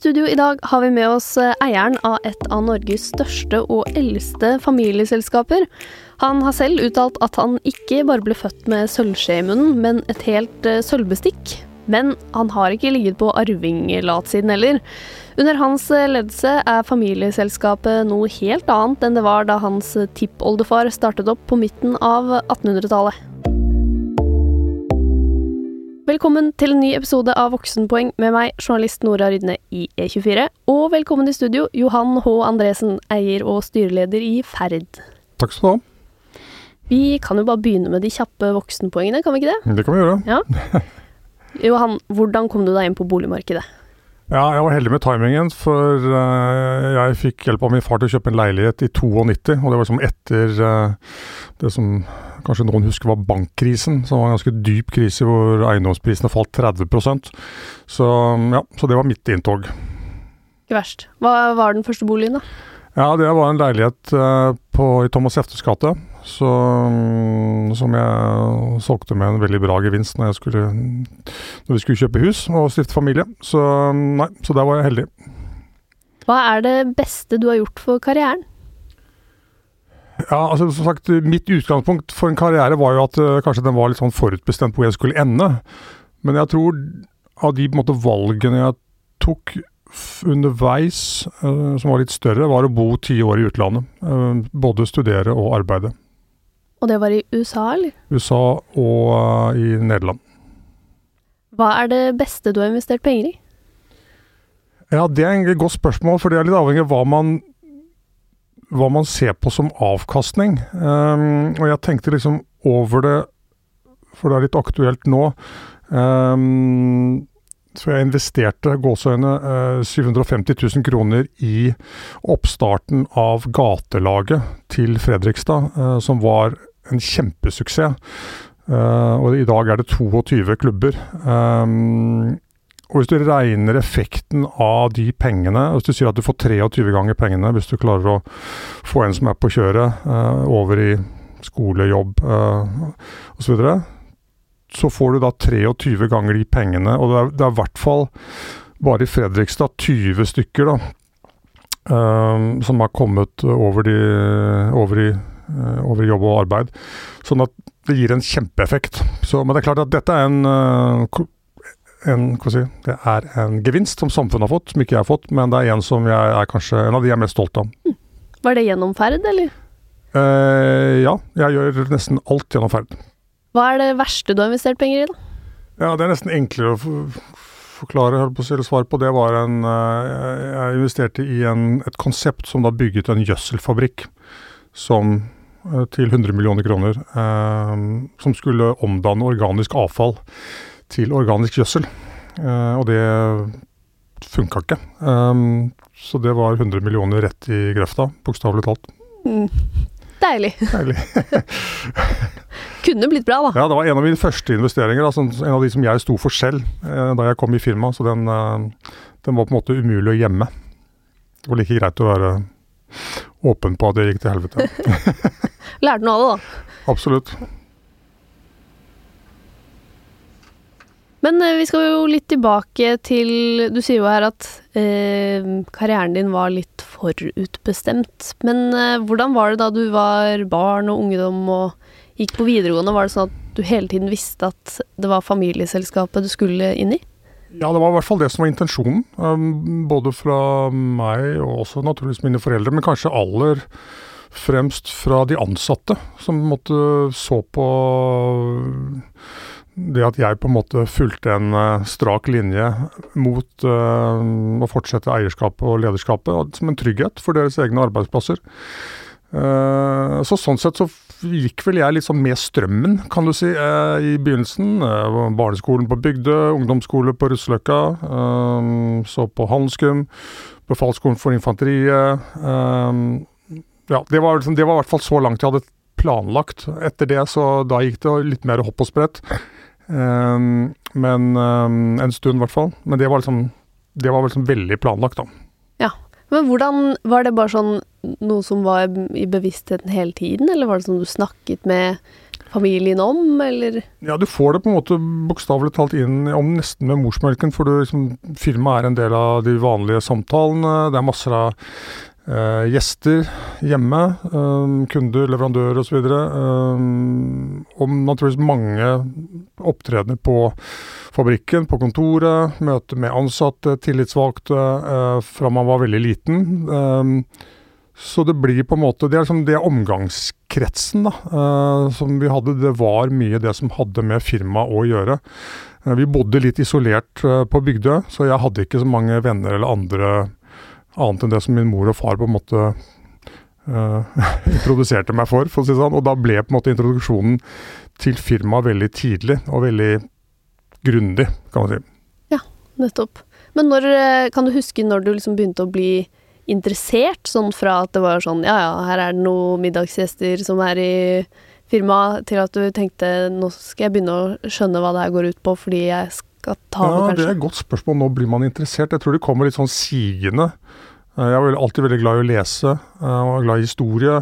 studio i dag har vi med oss eh, eieren av et av Norges største og eldste familieselskaper. Han har selv uttalt at han ikke bare ble født med sølvskje i munnen, men et helt uh, sølvbestikk. Men han har ikke ligget på arvinglatsiden heller. Under hans eh, ledelse er familieselskapet noe helt annet enn det var da hans tippoldefar startet opp på midten av 1800-tallet. Velkommen til en ny episode av Voksenpoeng med meg, journalist Nora Rydne i E24. Og velkommen i studio, Johan H. Andresen, eier og styreleder i Ferd. Takk skal du ha. Vi kan jo bare begynne med de kjappe voksenpoengene, kan vi ikke det? Det kan vi gjøre. Ja. Johan, hvordan kom du deg inn på boligmarkedet? Ja, jeg var heldig med timingen, for uh, jeg fikk hjelp av min far til å kjøpe en leilighet i 92, og det var som etter uh, det som kanskje noen husker var bankkrisen, som var en ganske dyp krise hvor eiendomsprisene falt 30% Så ja, så det var mitt inntog. Ikke verst. Hva var den første boligen, da? Ja, det var en leilighet uh, på, i Thomas Jeftes gate. Som jeg solgte med en veldig bra gevinst når, skulle, når vi skulle kjøpe hus og stifte familie. Så nei, så der var jeg heldig. Hva er det beste du har gjort for karrieren? Ja, altså som sagt, Mitt utgangspunkt for en karriere var jo at uh, kanskje den var litt sånn forutbestemt hvor jeg skulle ende. Men jeg tror av de måte, valgene jeg tok underveis, uh, som var litt større, var å bo ti år i utlandet. Uh, både studere og arbeide. Og det var i USA, eller? USA og i Nederland. Hva er det beste du har investert penger i? Ja, Det er et godt spørsmål, for det er litt avhengig av hva man hva man ser på som avkastning. Um, og jeg tenkte liksom over det, for det er litt aktuelt nå. Um, så jeg investerte gåseøyne uh, 750 000 kroner i oppstarten av gatelaget til Fredrikstad, uh, som var en kjempesuksess. Uh, og i dag er det 22 klubber. Um, og hvis du regner effekten av de pengene, hvis du sier at du får 23 ganger pengene hvis du klarer å få en som er på kjøret, eh, over i skole, jobb eh, osv., så, så får du da 23 ganger de pengene. Og det er, i hvert fall bare i Fredrikstad 20 stykker da, eh, som har kommet over, de, over, i, uh, over, i, jobb og arbeid. Sånn at det gir en kjempeeffekt. Så, men det er klart at dette er en uh, en, si, det er en gevinst som samfunnet har fått, som ikke jeg har fått, men det er en som jeg er kanskje en av de jeg er mest stolt av. Mm. Var det gjennom ferd, eller? Eh, ja, jeg gjør nesten alt gjennom ferd. Hva er det verste du har investert penger i, da? Ja, Det er nesten enklere å forklare på, eller svare på. Det var en eh, Jeg investerte i en, et konsept som da bygget en gjødselfabrikk som eh, til 100 millioner kroner, eh, som skulle omdanne organisk avfall til organisk gjødsel. Uh, og det funka ikke. Um, så det var 100 millioner rett i grøfta, bokstavelig talt. Mm. Deilig. Deilig. Kunne blitt bra, da. Ja, det var en av mine første investeringer. Altså, en av de som jeg sto for selv uh, da jeg kom i firmaet. Så den, uh, den, var på en måte umulig å gjemme. Det var like greit å være åpen på at det gikk til helvete. Lærte noe av det, da. Absolutt. Men eh, vi skal jo litt tilbake til Du sier jo her at eh, karrieren din var litt forutbestemt. Men eh, hvordan var det da du var barn og ungdom og gikk på videregående? Var det sånn at du hele tiden visste at det var familieselskapet du skulle inn i? Ja, det var i hvert fall det som var intensjonen. Um, både fra meg og også naturligvis mine foreldre, men kanskje aller fremst fra de ansatte, som måtte så på det at jeg på en måte fulgte en uh, strak linje mot uh, å fortsette eierskapet og lederskapet som en trygghet for deres egne arbeidsplasser. Uh, så Sånn sett så gikk vel jeg litt sånn med strømmen, kan du si, i begynnelsen. barneskolen på Bygdø, ungdomsskole på Russeløkka, så på Handelsgym, befalsskolen for infanteriet. ja, det var, liksom, det var i hvert fall så langt jeg hadde planlagt. Etter det så da gikk det litt mer hopp og sprett. Um, men um, En stund, i hvert fall. Men det var liksom Det var liksom veldig planlagt, da. Ja. Men hvordan Var det bare sånn noe som var i bevisstheten hele tiden, eller var det sånn du snakket med familien om, eller? Ja, du får det på en måte bokstavelig talt inn om nesten med morsmelken, for du, liksom, firmaet er en del av de vanlige samtalene. Det er masser av uh, gjester hjemme. Um, kunder, leverandører osv. Um, og naturligvis mange opptredener på fabrikken, på kontoret. Møte med ansatte, tillitsvalgte, uh, fra man var veldig liten. Um, så det blir på en måte Det er liksom det omgangskretsen da, uh, som vi hadde. Det var mye det som hadde med firmaet å gjøre. Uh, vi bodde litt isolert på Bygdøy, så jeg hadde ikke så mange venner eller andre annet enn det som min mor og far på en måte introduserte meg for, for å si sånn. Og da ble på en måte introduksjonen til firmaet veldig tidlig og veldig grundig, kan man si. Ja, nettopp. Men når, kan du huske når du liksom begynte å bli interessert, sånn fra at det var sånn ja ja, her er det noen middagsgjester som er i firmaet, til at du tenkte nå skal jeg begynne å skjønne hva det her går ut på, fordi jeg skal ja, kanskje? Det er et godt spørsmål. Nå blir man interessert. Jeg tror det kommer litt sånn sigende. Eh, jeg var alltid veldig glad i å lese, eh, jeg var glad i historie.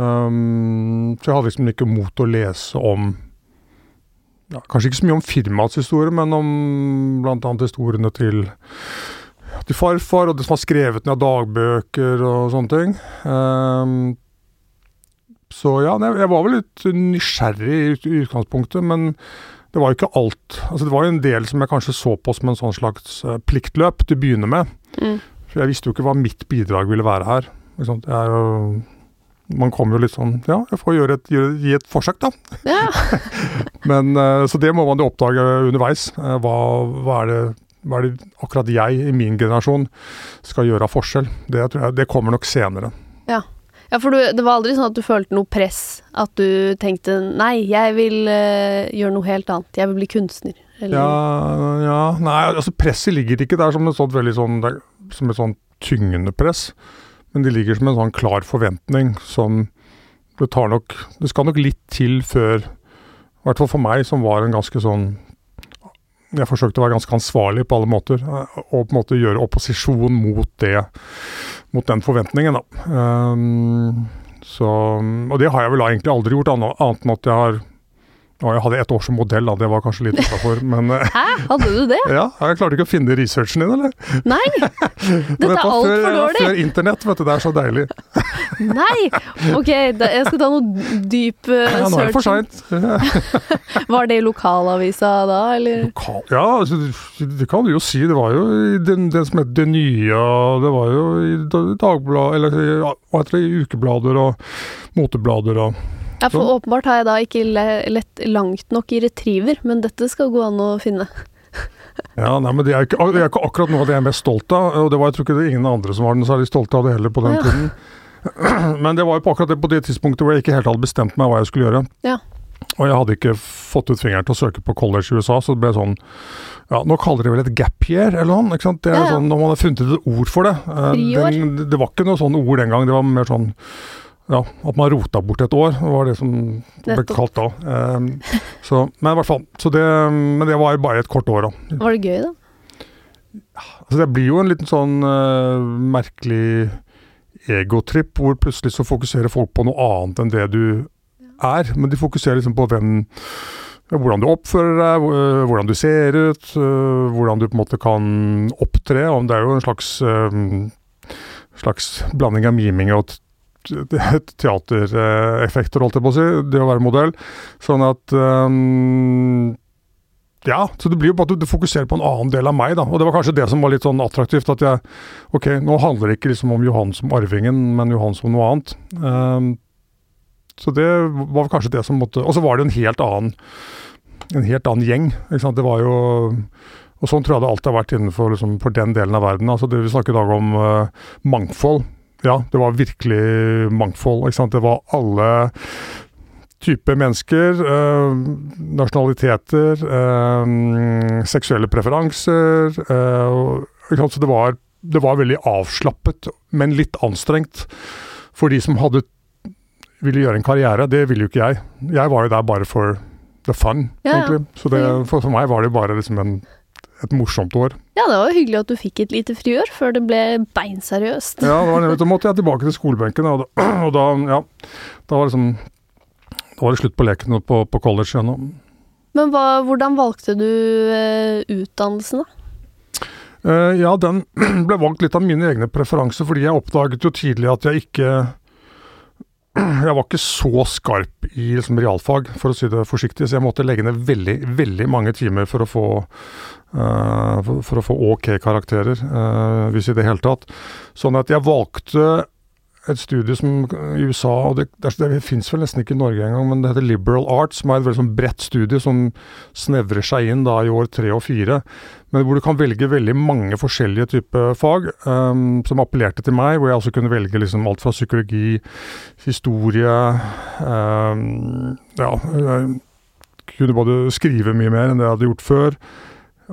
Um, så jeg hadde liksom ikke mot å lese om ja, Kanskje ikke så mye om firmaets historie, men om bl.a. historiene til til farfar, og det som var skrevet ned av dagbøker og sånne ting. Um, så ja, jeg var vel litt nysgjerrig i utgangspunktet, men det var jo ikke alt. Altså Det var jo en del som jeg kanskje så på som en sånn slags uh, pliktløp til å begynne med. Mm. For jeg visste jo ikke hva mitt bidrag ville være her. Jo, man kommer jo litt sånn Ja, jeg får gjøre et, gjøre, gi et forsøk, da. Ja. men uh, Så det må man jo oppdage underveis. Uh, hva, hva er det hva er det akkurat jeg i min generasjon skal gjøre av forskjell? Det, jeg, det kommer nok senere. Ja, for du, det var aldri sånn at du følte noe press? At du tenkte nei, jeg vil uh, gjøre noe helt annet, jeg vil bli kunstner? Eller? Ja, ja, nei, altså presset ligger ikke der som et sånt veldig sånn, som et sånn tyngende press. Men det ligger som en sånn klar forventning som det tar nok Det skal nok litt til før I hvert fall for meg, som var en ganske sånn jeg forsøkte å være ganske ansvarlig på alle måter, eh, og på en måte gjøre opposisjon mot det, mot den forventningen, da. Um, så, og det har jeg vel egentlig aldri gjort, annet enn at jeg har og jeg hadde ett år som modell, da. Det var kanskje litt utafor, men eh, Hæ? Hadde du det? Ja, Jeg klarte ikke å finne researchen din, eller? Nei! Dette er altfor dårlig. Før internett, vet du. Det er så deilig. Nei! Ok, da, jeg skal ta noe dyp uh, ja, nå er det for seint. var det i lokalavisa da, eller? Lokal, ja, altså, det kan du jo si. Det var jo den, den som het Det Nye, det var jo i Dagbladet, eller hva heter det, i ukeblader og moteblader og ja, for åpenbart har jeg da ikke lett langt nok i retriever, men dette skal gå an å finne. ja, nei, men det er, ikke, det er, ikke, akkurat noe av det jeg er mest stolt av, og det var jeg tror ikke det ingen andre som var den særlig stolte av det heller på den ja. tiden. Men det var jo på akkurat det, på det tidspunktet hvor jeg ikke helt hadde bestemt meg hva jeg skulle gjøre. Ja. Og jeg hadde ikke fått ut fingeren til å søke på college i USA, så det ble sånn ja, Nå kaller de vel et gap year eller noe, ikke sant. Det er ja, ja. sånn, Når man har funnet et ord for det. Eh, den, det var ikke noe sånn ord den gang, det var mer sånn ja, at man rota bort et år, var det som ble kalt da. Um, så, men i hvert fall. Det, men det var bare et kort år, da. Var det gøy, da? Altså, det blir jo en liten sånn uh, merkelig egotripp, hvor plutselig så fokuserer folk på noe annet enn det du er. Men de fokuserer liksom på hvem hvordan du oppfører deg, hvordan du ser ut, øh, hvordan du på en måte kan opptre. Det er jo en slags, slags blanding av miming og teatereffekter, holdt jeg på å si, det å være modell. Sånn at um, Ja, så det blir jo bare at du fokuserer på en annen del av meg, da. Og det var kanskje det som var litt sånn attraktivt. At jeg Ok, nå handler det ikke liksom om Johan som arvingen, men Johan som noe annet. Um, så det var kanskje det som måtte Og så var det en helt annen en helt annen gjeng. ikke sant, Det var jo og sånn tror jeg det alltid har vært innenfor liksom, for den delen av verden. altså det Vi snakker i dag om uh, mangfold ja, det var virkelig mangfold. Ikke sant? Det var alle typer mennesker, øh, nasjonaliteter, øh, seksuelle preferanser. Øh, så det var, det var, veldig avslappet, men litt anstrengt. For de som hadde ville gjøre en karriere, det ville jo ikke jeg. Jeg var jo der bare for the fun, ja, egentlig. Så det, for, for meg var det bare liksom en et morsomt år. Ja, det var hyggelig at du fikk et lite friår før det ble beinseriøst. ja, det var da måtte jeg tilbake til skolebenken, og da, og da ja, da var liksom da var det slutt på leken på, på college igjen. Men hva, hvordan valgte du uh, utdannelsen, da? Uh, ja, den ble valgt litt av mine egne preferanser, fordi jeg oppdaget jo tidlig at jeg ikke Jeg var ikke så skarp i liksom, realfag, for å si det forsiktig, så jeg måtte legge ned veldig, veldig mange timer for å få, uh, for, for, å få ok karakterer, hvis i det hele tatt. Sånn at jeg valgte et studie som i USA, og det, det, det fins vel nesten ikke i Norge engang, men det heter Liberal Arts, som er et veldig sånn bredt studie som snevrer seg inn da i år tre og fire. Men hvor du kan velge veldig mange forskjellige typer fag um, som appellerte til meg. Hvor jeg også kunne velge liksom alt fra psykologi, historie um, Ja, jeg kunne både skrive mye mer enn det jeg hadde gjort før.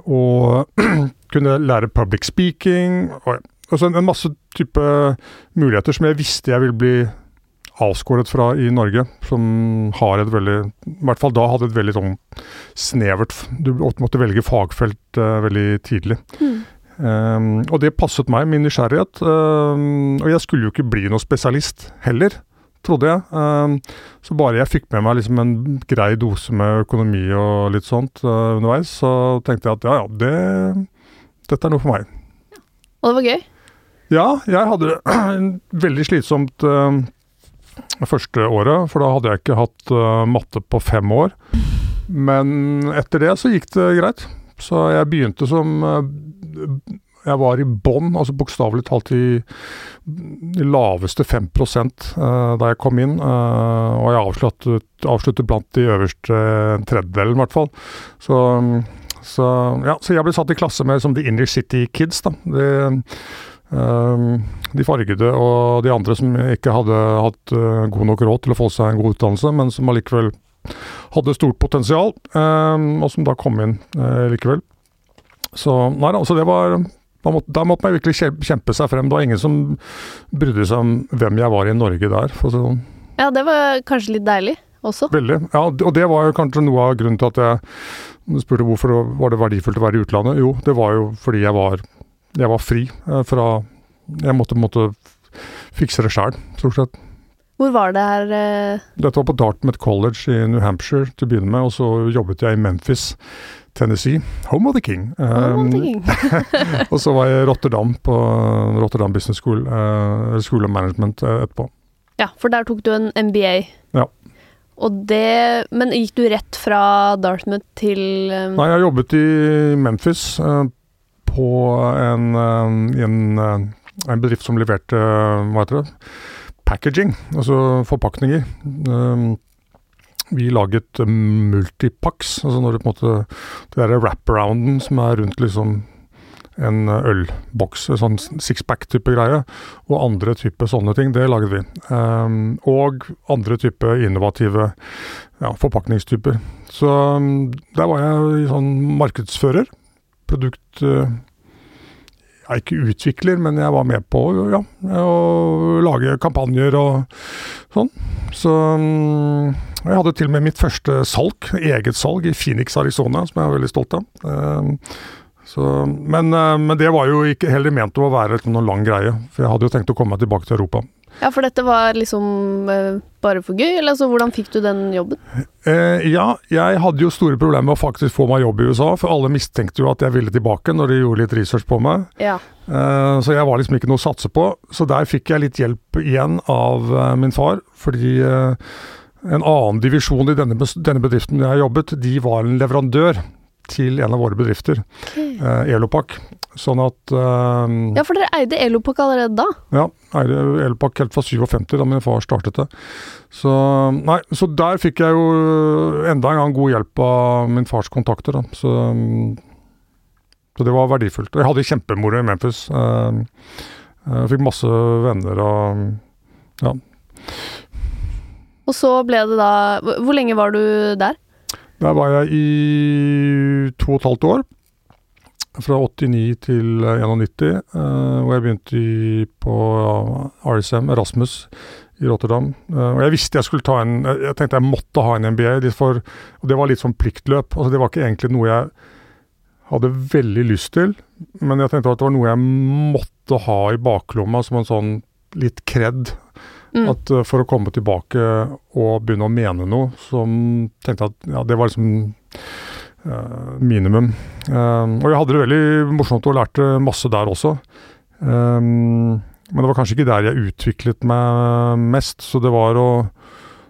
Og kunne lære public speaking. og altså en, masse type muligheter som jeg visste jeg ville bli avskåret fra i Norge, som har et veldig I hvert fall da hadde et veldig sånn snevert Du måtte velge fagfelt uh, veldig tidlig. Mm. Um, og det passet meg, min nysgjerrighet. Um, og jeg skulle jo ikke bli noe spesialist heller, trodde jeg. Um, så bare jeg fikk med meg liksom en grei dose med økonomi og litt sånt uh, underveis, så tenkte jeg at ja, ja, det, dette er noe for meg. Og det var gøy? Ja, jeg hadde det veldig slitsomt uh, første året, for da hadde jeg ikke hatt uh, matte på fem år. Men etter det så gikk det greit. Så jeg begynte som uh, Jeg var i bånn, altså bokstavelig talt i de laveste 5% da jeg kom inn. og jeg avsluttet, avsluttet, blant de øverste tredjedelen, i hvert fall. Så så, ja, så jeg ble satt i klasse med som The Inner City Kids. da. Det, de fargede og de andre som ikke hadde hatt eh, god nok råd til å få seg en god utdannelse, men som allikevel hadde stort potensial, ehm, og som da kom inn eh, likevel. Så nei da, altså det var da måtte, da måtte, man virkelig kjempe seg frem. Det var ingen som brydde seg om hvem jeg var i Norge der, for å si det sånn. Ja, det var kanskje litt deilig også? Veldig. Ja, og det var jo kanskje noe av grunnen til at jeg spurte hvorfor var det verdifullt å være i utlandet. Jo, det var jo fordi jeg var jeg var fri eh, fra Jeg måtte, måtte fikse det sjæl, stort sett. Hvor var det her? Eh? Dette var på Dartmouth College i New Hampshire til å begynne med, og så jobbet jeg i Memphis, Tennessee. Home of the King. Home of the um, king. og så var jeg i Rotterdam på Rotterdam Business School, uh, School of Management uh, etterpå. Ja, for der tok du en MBA. Ja. Og det Men gikk du rett fra Dartmouth til um... Nei, jeg jobbet i Memphis uh, på en, eh, en, eh, en bedrift som leverte hva heter det, packaging, altså forpakninger. Eh, vi laget multipax, altså når du på en måte Det derre wraparounden som er rundt liksom en ølboks, sånn sixpack-type greie, og andre type sånne ting. Det laget vi. Um, og andre type innovative ja, forpakningstyper. Så um, der var jeg sånn markedsfører. Produkt... ja, ikke utvikler, men jeg var med på ja, å lage kampanjer og sånn. Så mm, jeg hadde til og med mitt første salg, eget salg, i Phoenix, Arizona, som jeg er veldig stolt av. Så, men, eh, men, det var jo ikke heller ment å være noen lang greie, for jeg hadde jo tenkt å komme meg tilbake til Europa. Ja, for dette var liksom uh, bare for gøy, eller altså, hvordan fikk du den jobben? Eh, ja, jeg hadde jo store problemer med å faktisk få meg jobb i USA, for alle mistenkte jo at jeg ville tilbake når de gjorde litt research på meg. Ja. Eh, så jeg var liksom ikke noe å satse på. Så der fikk jeg litt hjelp igjen av min far, fordi en annen divisjon i denne, denne bedriften jeg jobbet, de var en leverandør til en av våre bedrifter, okay. Elopak. Sånn at eh, Ja, for dere eide Elopak allerede da? Ja, eide Elopak helt fra 57, da min far startet det. Så, nei, så der fikk jeg jo enda en gang god hjelp av min fars kontakter, da. Så, så det var verdifullt. Jeg hadde kjempemoro i Memphis. Eh, jeg fikk masse venner og ja. Og så ble det da Hvor lenge var du der? Der var jeg i to og et halvt år fra 89 til 91, uh, eh, hvor jeg begynte i, på RSM, Erasmus, i Rotterdam. Uh, og jeg visste jeg skulle ta en Jeg tenkte jeg måtte ha en MBA, for, og det var litt sånn pliktløp. Altså Det var ikke egentlig noe jeg hadde veldig lyst til, men jeg tenkte at det var noe jeg måtte ha i baklomma som en sånn litt kred. Mm. At uh, For å komme tilbake og begynne å mene noe, som tenkte at ja, det var liksom uh, minimum. Um, og jeg hadde det veldig morsomt og lærte masse der også. Um, men det var kanskje ikke der jeg utviklet meg mest, så det var å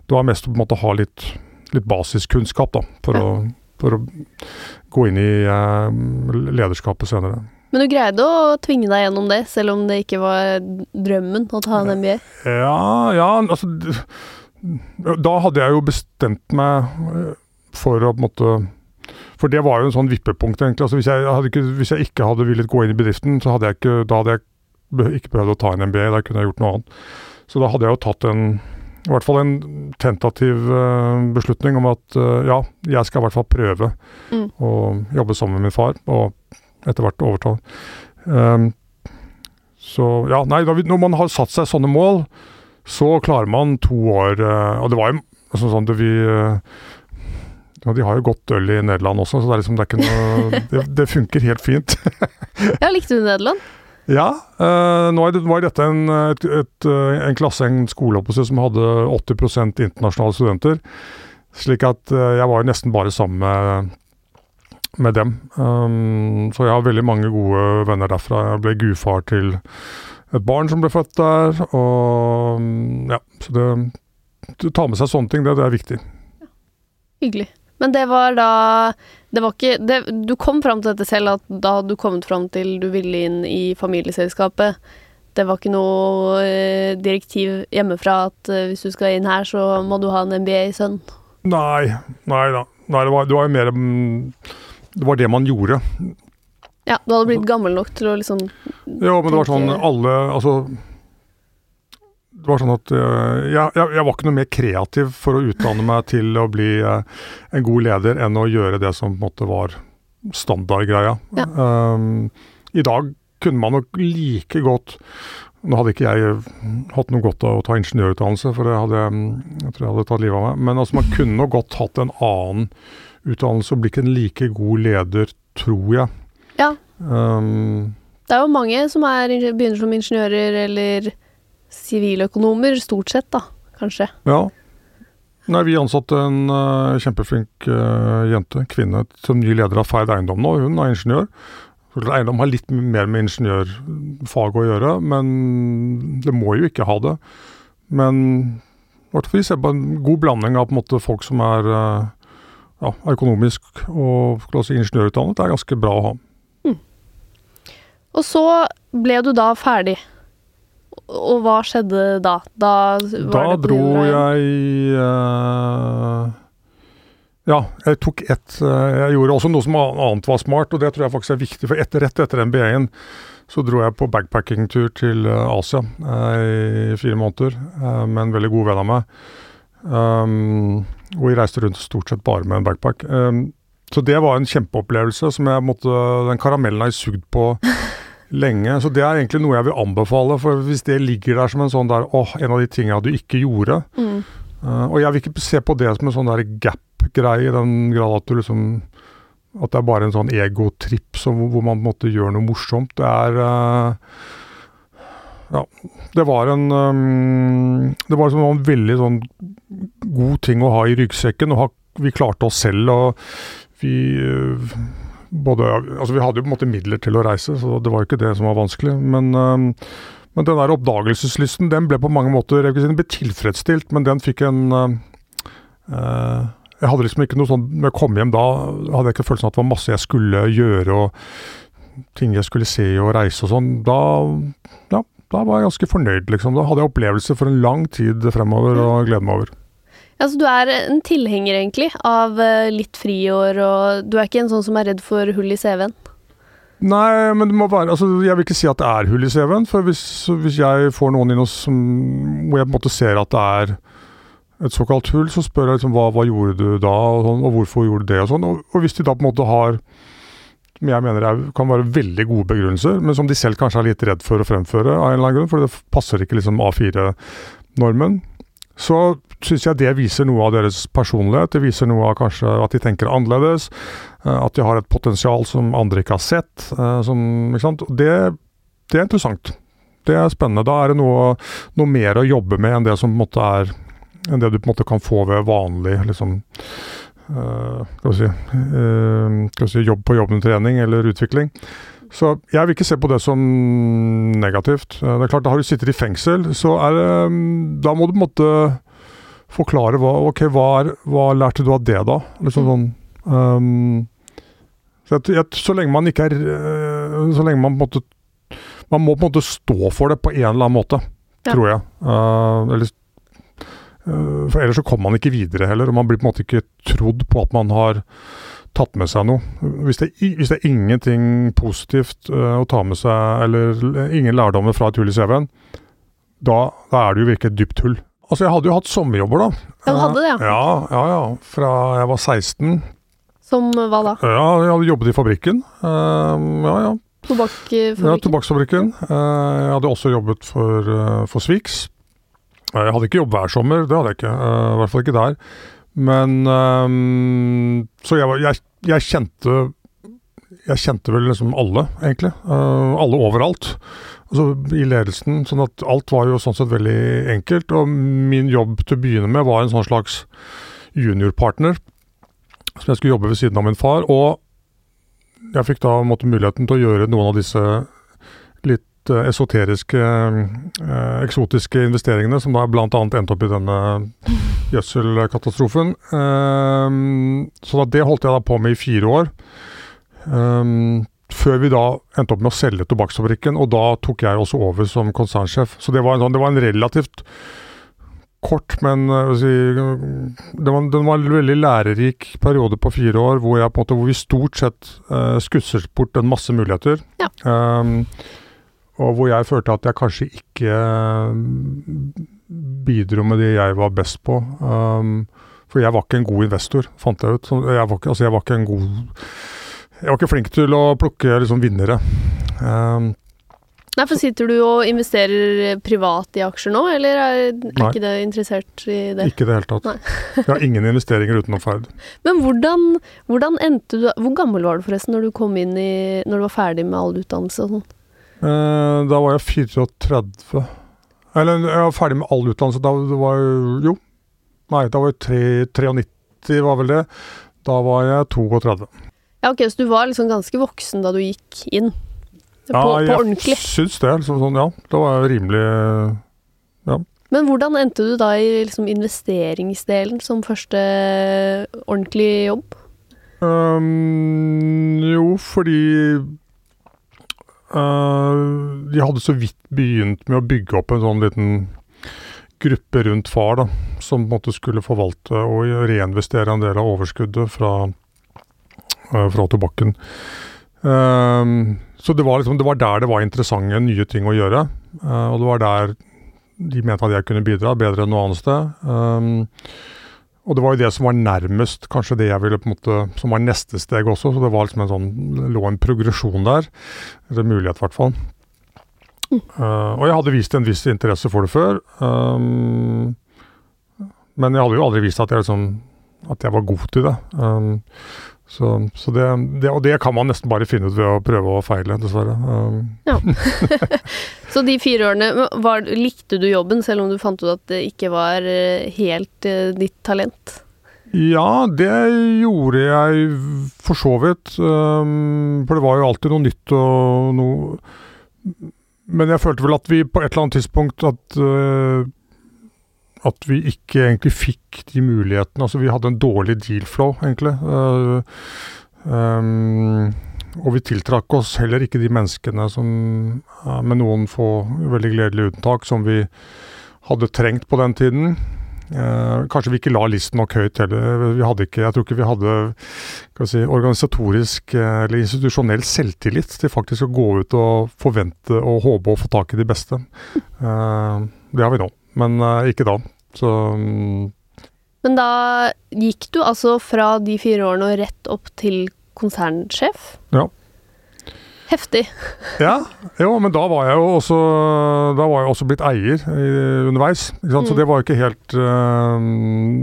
Det var mest å på en måte ha litt, litt basiskunnskap, da, for, Ja. å, for å gå inn i uh, lederskapet senere. Men du greide å tvinge deg gjennom det, selv om det ikke var drømmen å ta en MBA? Ja, ja, altså Da hadde jeg jo bestemt meg eh, for å på en måte For det var jo en sånn vippepunkt, egentlig. Altså, hvis, jeg ikke, hvis jeg ikke hadde villet gå inn i bedriften, så hadde jeg ikke, da hadde jeg ikke behøvd å ta en MBA. Da kunne jeg gjort noe annet. Så da hadde jeg jo tatt en i hvert fall en tentativ eh, beslutning om at eh, ja, jeg skal i hvert fall prøve Mm. å jobbe sammen med min far, og etter hvert overta. Um, så ja, nei, når man har satt seg sånne mål, så klarer man to år eh, Og det var jo altså, sånn at vi eh, ja, De har jo godt øl i Nederland også, så det er liksom det er ikke noe Det, det funker helt fint. Ja, likte du Nederland? Ja, Øh, nå det, var dette en, et, et, en klasse, en skole som hadde 80% internasjonale studenter. Slik at jeg var jo nesten bare sammen med, med dem. Um, så jeg har veldig mange gode venner derfra. Jeg ble gudfar til et barn som ble født der. Og mm, ja, så det å ta med seg sånne ting, det, det er viktig. Hyggelig. Men det var da Det var ikke det, Du kom fram til dette selv, at da hadde du kommet fram til du ville inn i familieselskapet. Det var ikke noe eh, direktiv hjemmefra at eh, hvis du skal inn her, så må du ha en MBA-sønn. Nei, nei da. Nei, det, var, det var jo mer mm, Det var det man gjorde. Ja, du hadde blitt gammel nok til å liksom Ja, men det var sånn alle Altså Det var sånn at eh, jeg, jeg, jeg var ikke noe mer kreativ for å utdanne meg til å bli eh, en god leder enn å gjøre det som på en måte var standardgreia. Ja. Um, I dag kunne man nok like godt Nå hadde ikke jeg hatt noe godt av å ta ingeniørutdannelse, for det hadde jeg, jeg tror jeg hadde tatt livet av meg. Men altså, man kunne nok godt hatt en annen utdannelse og blitt en like god leder, tror jeg. Ja. Um, Det er jo mange som er, begynner som ingeniører eller siviløkonomer, stort sett, da, kanskje. Ja. Nei, vi ansatte en uh, kjempeflink uh, jente, kvinne, som ny leder av Ferd Eiendom nå. Hun er ingeniør. Eiendom har litt mer med ingeniørfag å gjøre, men det må jo ikke ha det. Men i hvert fall vi ser på en god blanding av på en måte folk som er eh, ja, økonomisk og si, ingeniørutdannet. Er ganske bra å ha. Og så ble du da ferdig. Og hva skjedde da? Da, var Da dro jeg eh, Ja, jeg tok ett eh, Jeg gjorde også noe som annet var smart, og det tror jeg faktisk er viktig. For etter, rett etter MBA-en så dro jeg på backpackingtur til eh, Asia eh, i fire måneder med en veldig god venn av meg. Um, og vi reiste rundt stort sett bare med en backpack. Um, så det var en kjempeopplevelse som jeg måtte Den karamellen har jeg sugd på lenge. Så det er egentlig noe jeg vil anbefale. For hvis det ligger der som en sånn der åh, en av de tingene du ikke gjorde Mm. uh, Og jeg vil ikke se på det som en sånn der gap-greie, i den grad at du liksom At det er bare en sånn egotripp som- hvor man på en måte gjør noe morsomt. Det er eh, Ja. Det var en um, Det var en veldig sånn god ting å ha i ryggsekken. og ha, Vi klarte oss selv, og vi uh, både, altså Vi hadde jo på en måte midler til å reise, så det var jo ikke det som var vanskelig. Men, øhm, men den der oppdagelseslysten den ble på mange måter jeg ble tilfredsstilt, men den fikk en uh, øh, Jeg hadde liksom ikke noe sånn Når jeg kom hjem da, hadde jeg ikke følelsen av at det var masse jeg skulle gjøre, og ting jeg skulle se og reise og sånn. Da, ja, da var jeg ganske fornøyd, liksom. Da hadde jeg opplevelser for en lang tid fremover og glede meg over. Ja, så du er en tilhenger, egentlig, av eh, litt friår, og du er ikke en sånn som er redd for hull i CV-en? Nei, men det må være altså, Jeg vil ikke si at det er hull i CV-en. For hvis, hvis jeg får noen inn som, hvor jeg på en måte ser at det er et såkalt hull, så spør jeg liksom hva, hva gjorde du da, og, sånn, og hvorfor gjorde du det, og sånn. Og, og hvis de da på en måte har jeg mener er, kan være veldig gode begrunnelser, men som de selv kanskje er litt redd for å fremføre av en eller annen grunn, for det passer ikke liksom A4-normen, så syns jeg det viser noe av deres personlighet. Det viser noe av kanskje at de tenker annerledes, eh, at de har et potensial som andre ikke har sett. eh, Som, ikke? Det, det er interessant. Det er spennende. Da er det noe, noe mer å jobbe med enn det som på en måte er enn det du på en måte kan få ved vanlig liksom, uh, si, uh, si jobb på jobben-trening eller utvikling. Så jeg vil ikke se på det som negativt. Uh, det er klart, Da Har du sittet i fengsel, så er det um, Da må du på en måte forklare hva Ok, hva, er, hva lærte du av det, da? Liksom sånn um, så, jeg, jeg, så, lenge man ikke er Så lenge man på en måte Man må på en måte stå for det på en eller annen måte, ja. tror jeg. eller Eh, for ellers så kommer man ikke videre heller, og man blir på en måte ikke trodd på at man har tatt med seg noe. Hvis det, hvis det er ingenting positivt uh, å ta med seg, eller ingen lærdommer fra et hull i CV-en, da, da, er det jo virkelig et dypt hull. Altså, jeg hadde jo hatt sommerjobber, da. Ja, du hadde det, ja. ja. Ja, ja. Fra jeg var 16. Som hva da? Ja, jeg hadde jobbet i fabrikken. Ja, ja. Tobakksfabrikken? Ja, tobakksfabrikken. Jeg hadde også jobbet for, for Swix. Jeg hadde ikke jobb hver sommer, det hadde jeg ikke. Uh, I hvert fall ikke der. Men um, Så jeg, jeg, jeg, kjente Jeg kjente vel liksom alle, egentlig. Uh, alle overalt. Altså I ledelsen. Sånn at alt var jo sånn sett veldig enkelt. Og min jobb til å begynne med var en sånn slags juniorpartner. Som jeg skulle jobbe ved siden av min far. Og jeg fikk da måtte, muligheten til å gjøre noen av disse litt Eh, esoteriske, eh, eksotiske investeringene, som da bl.a. endte opp i denne gjødselkatastrofen. Eh, så det holdt jeg da på med i fire år. før vi da endte opp med å selge tobakksfabrikken, og da tok jeg også over som konsernsjef. Så det var en, sånn, det var en relativt kort, men si, det, var, det, var, en veldig lærerik periode på fire år hvor, jeg, måte, hvor vi stort sett uh, skusset bort en masse muligheter. Ja. Um, og hvor jeg følte at jeg kanskje ikke eh, bidro med det jeg var best på. Um, for jeg var ikke en god investor, fant jeg ut. Jeg var ikke, altså jeg var ikke en god Jeg var ikke flink til å plukke liksom vinnere. Um, Nei, for Sitter du og investerer privat i aksjer nå, eller er, er ikke det interessert i det? Ikke i det hele tatt. Jeg har ingen investeringer utenom ferd. Men hvordan, hvordan, endte du Hvor gammel var du forresten når du kom inn i Når du var ferdig med all utdannelse og sånn? Eh, da var jeg 34. Eller jeg var ferdig med all utdannelse. Da var var jo Nei, da var jeg 93, var vel det. Da var jeg 32. Ja, ok, Så du var liksom ganske voksen da du gikk inn? På, ja, på ordentlig? jeg syns det. Liksom sånn, ja. Da var jeg rimelig Ja. Men hvordan endte du da i liksom investeringsdelen som første ordentlige jobb? Um, jo, fordi Uh, de hadde så vidt begynt med å bygge opp en sånn liten gruppe rundt far, da, som på en måte skulle forvalte og reinvestere en del av overskuddet fra, uh, fra tobakken. Uh, så det var, liksom, det var, der det var interessante nye ting å gjøre. og det var der de mente at jeg kunne bidra, bedre enn noe annet sted. Og det var jo det som var nærmest kanskje det jeg ville på en måte, som var neste steg også. Så det var liksom en sånn, lå en progresjon der. Eller mulighet, i hvert fall. Mm. Uh, og jeg hadde vist en viss interesse for det før. Um, men jeg hadde jo aldri vist at jeg, liksom, at jeg var god til det. Um, så, så det, det, og det kan man nesten bare finne ut ved å prøve og feile, dessverre. Um. Ja. så de fire årene, var, likte du jobben selv om du fant ut at det ikke var eh, helt uh, ditt talent? Ja, det gjorde jeg for så vidt. Um, for det var jo alltid noe nytt og noe Men jeg følte vel at vi på et eller annet tidspunkt at uh, at vi ikke egentlig fikk de mulighetene. Altså vi hadde en dårlig deal-flow, egentlig. Uh, um, og vi tiltrakk oss heller ikke de menneskene som, uh, med noen få veldig gledelige unntak, som vi hadde trengt på den tiden. Uh, kanskje vi ikke la listen nok høyt heller. Vi hadde ikke, jeg tror ikke vi hadde si, organisatorisk eller institusjonell selvtillit til faktisk å gå ut og forvente og håpe å få tak i de beste. det har vi nå men uh, ikke da. Så um, Men da gikk du altså fra de fire årene og rett opp til konsernsjef? Ja. Heftig. ja, jo, men da var jeg jo også, var jeg også blitt eier i, underveis. Mm. Så det var jo ikke helt uh,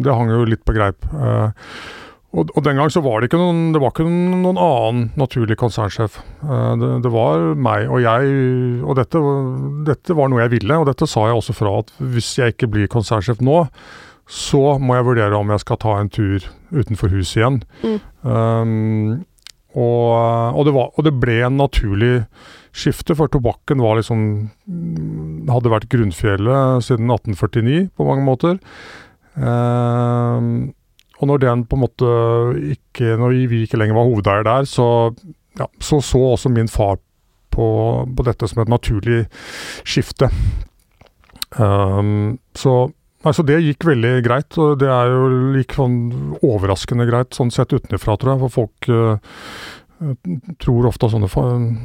Det hang jo litt på greip. Uh, og, og, den gang så var det ikke noen, det var ikke noen annen naturlig konsernsjef. Uh, det, det, var meg og jeg, og dette, dette, var noe jeg ville. Og dette sa jeg også fra at hvis jeg ikke blir konsernsjef nå, så må jeg vurdere om jeg skal ta en tur utenfor huset igjen. Mm. Um, og, og, det var, og, det ble en naturlig skifte, for tobakken var liksom Hadde vært grunnfjellet siden 1849 på mange måter. Um, og når den på en måte ikke Når vi ikke lenger var hovedeier der, så, ja, så, så også min far på, på, dette som et naturlig skifte. Um, så, altså det gikk veldig greit, og det er jo gikk sånn overraskende greit sånn sett utenfra, tror jeg. For folk uh, tror ofte at sånne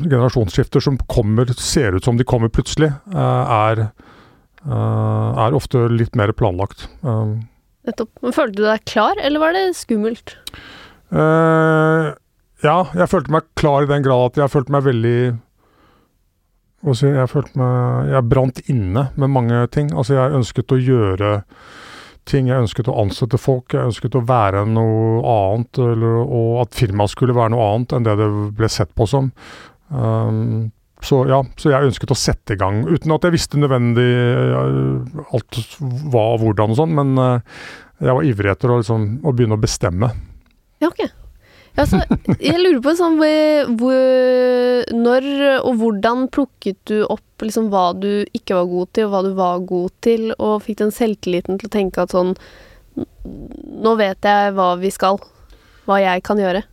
generasjonsskifter som kommer, ser ut som de kommer plutselig, uh, er, uh, er ofte litt mer planlagt. Um, Nettopp. Men Følte du deg klar, eller var det skummelt? Uh, ja, jeg følte meg klar i den grad at jeg følte meg veldig altså Jeg følte meg Jeg brant inne med mange ting. Altså, jeg ønsket å gjøre ting. Jeg ønsket å ansette folk. Jeg ønsket å være noe annet, eller, og at firmaet skulle være noe annet enn det det ble sett på som. Um, så ja, så jeg ønsket å sette i gang, uten at jeg visste nødvendig uh, alt hva og hvordan og sånn, men uh, jeg var ivrig etter å, liksom, å, begynne å bestemme. Ja, ok. Ja, så jeg lurer på sånn hvor, Når og hvordan plukket du opp liksom, hva du ikke var god til, og hva du var god til, og fikk den selvtilliten til å tenke at sånn Nå vet jeg hva vi skal. Hva jeg kan gjøre.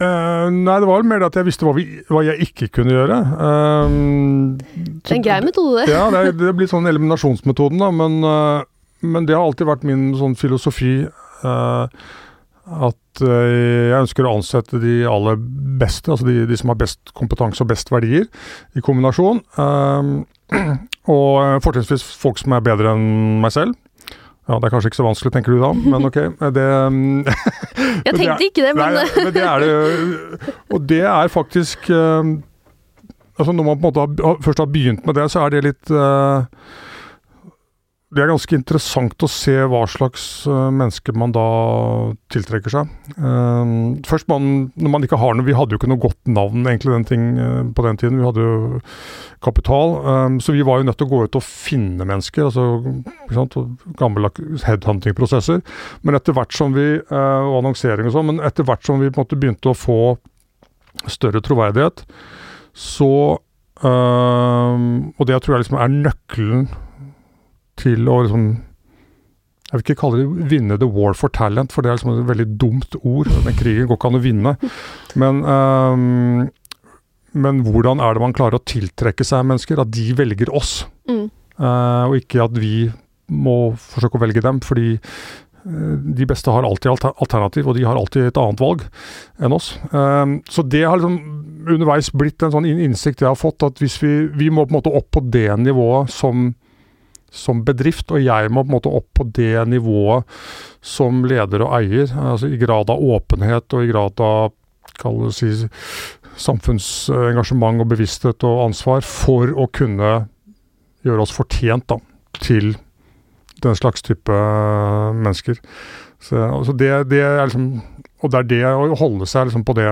Uh, nei, det var mer at jeg visste hva, vi, hva jeg ikke kunne gjøre. Uh, det er en grei metode, ja, det, er, det blir sånn eliminasjonsmetoden, da. Men, uh, men, det har alltid vært min sånn filosofi at jeg ønsker å ansette de aller beste, altså de, de, som har best kompetanse og best verdier, i kombinasjon. og fortrinnsvis folk som er bedre enn meg selv. Ja, Det er kanskje ikke så vanskelig, tenker du da, men ok. Det, jeg tenkte det ikke det, men nei, men det er det. Og det er faktisk uh, altså Når man på en måte har, først har begynt med det, så er det litt uh, det er ganske interessant å se hva slags uh, mennesker man da tiltrekker seg. Uh, først man, når man ikke har noe Vi hadde jo ikke noe godt navn egentlig den ting, uh, på den tiden. Vi hadde jo kapital. Så vi var jo nødt til å gå ut og finne mennesker. altså Gamle headhunting-prosesser. Men etter hvert som vi Og annonsering og sånn. Men etter hvert som vi på en måte begynte å få større troverdighet, så Og det tror jeg liksom er nøkkelen til å liksom jeg vil ikke kalle det 'vinne the war for talent', for det er liksom et veldig dumt ord. Den krigen går ikke an å vinne. Men, um, men, hvordan er det man klarer å tiltrekke seg mennesker? At de velger oss, mm. uh, og ikke at vi må forsøke å velge dem. Fordi uh, de beste har alltid alternativ, og de har alltid et annet valg enn oss. Um, så det har liksom underveis blitt en sånn innsikt jeg har fått, at hvis vi, vi må på en måte opp på det nivået som som bedrift, og jeg må på en måte opp på det nivået som leder og eier. altså I grad av åpenhet og i grad av kall det si, samfunnsengasjement og bevissthet og ansvar for å kunne gjøre oss fortjent da, til den slags type mennesker. Så, altså det, det, er liksom, og det er det å holde seg liksom på det,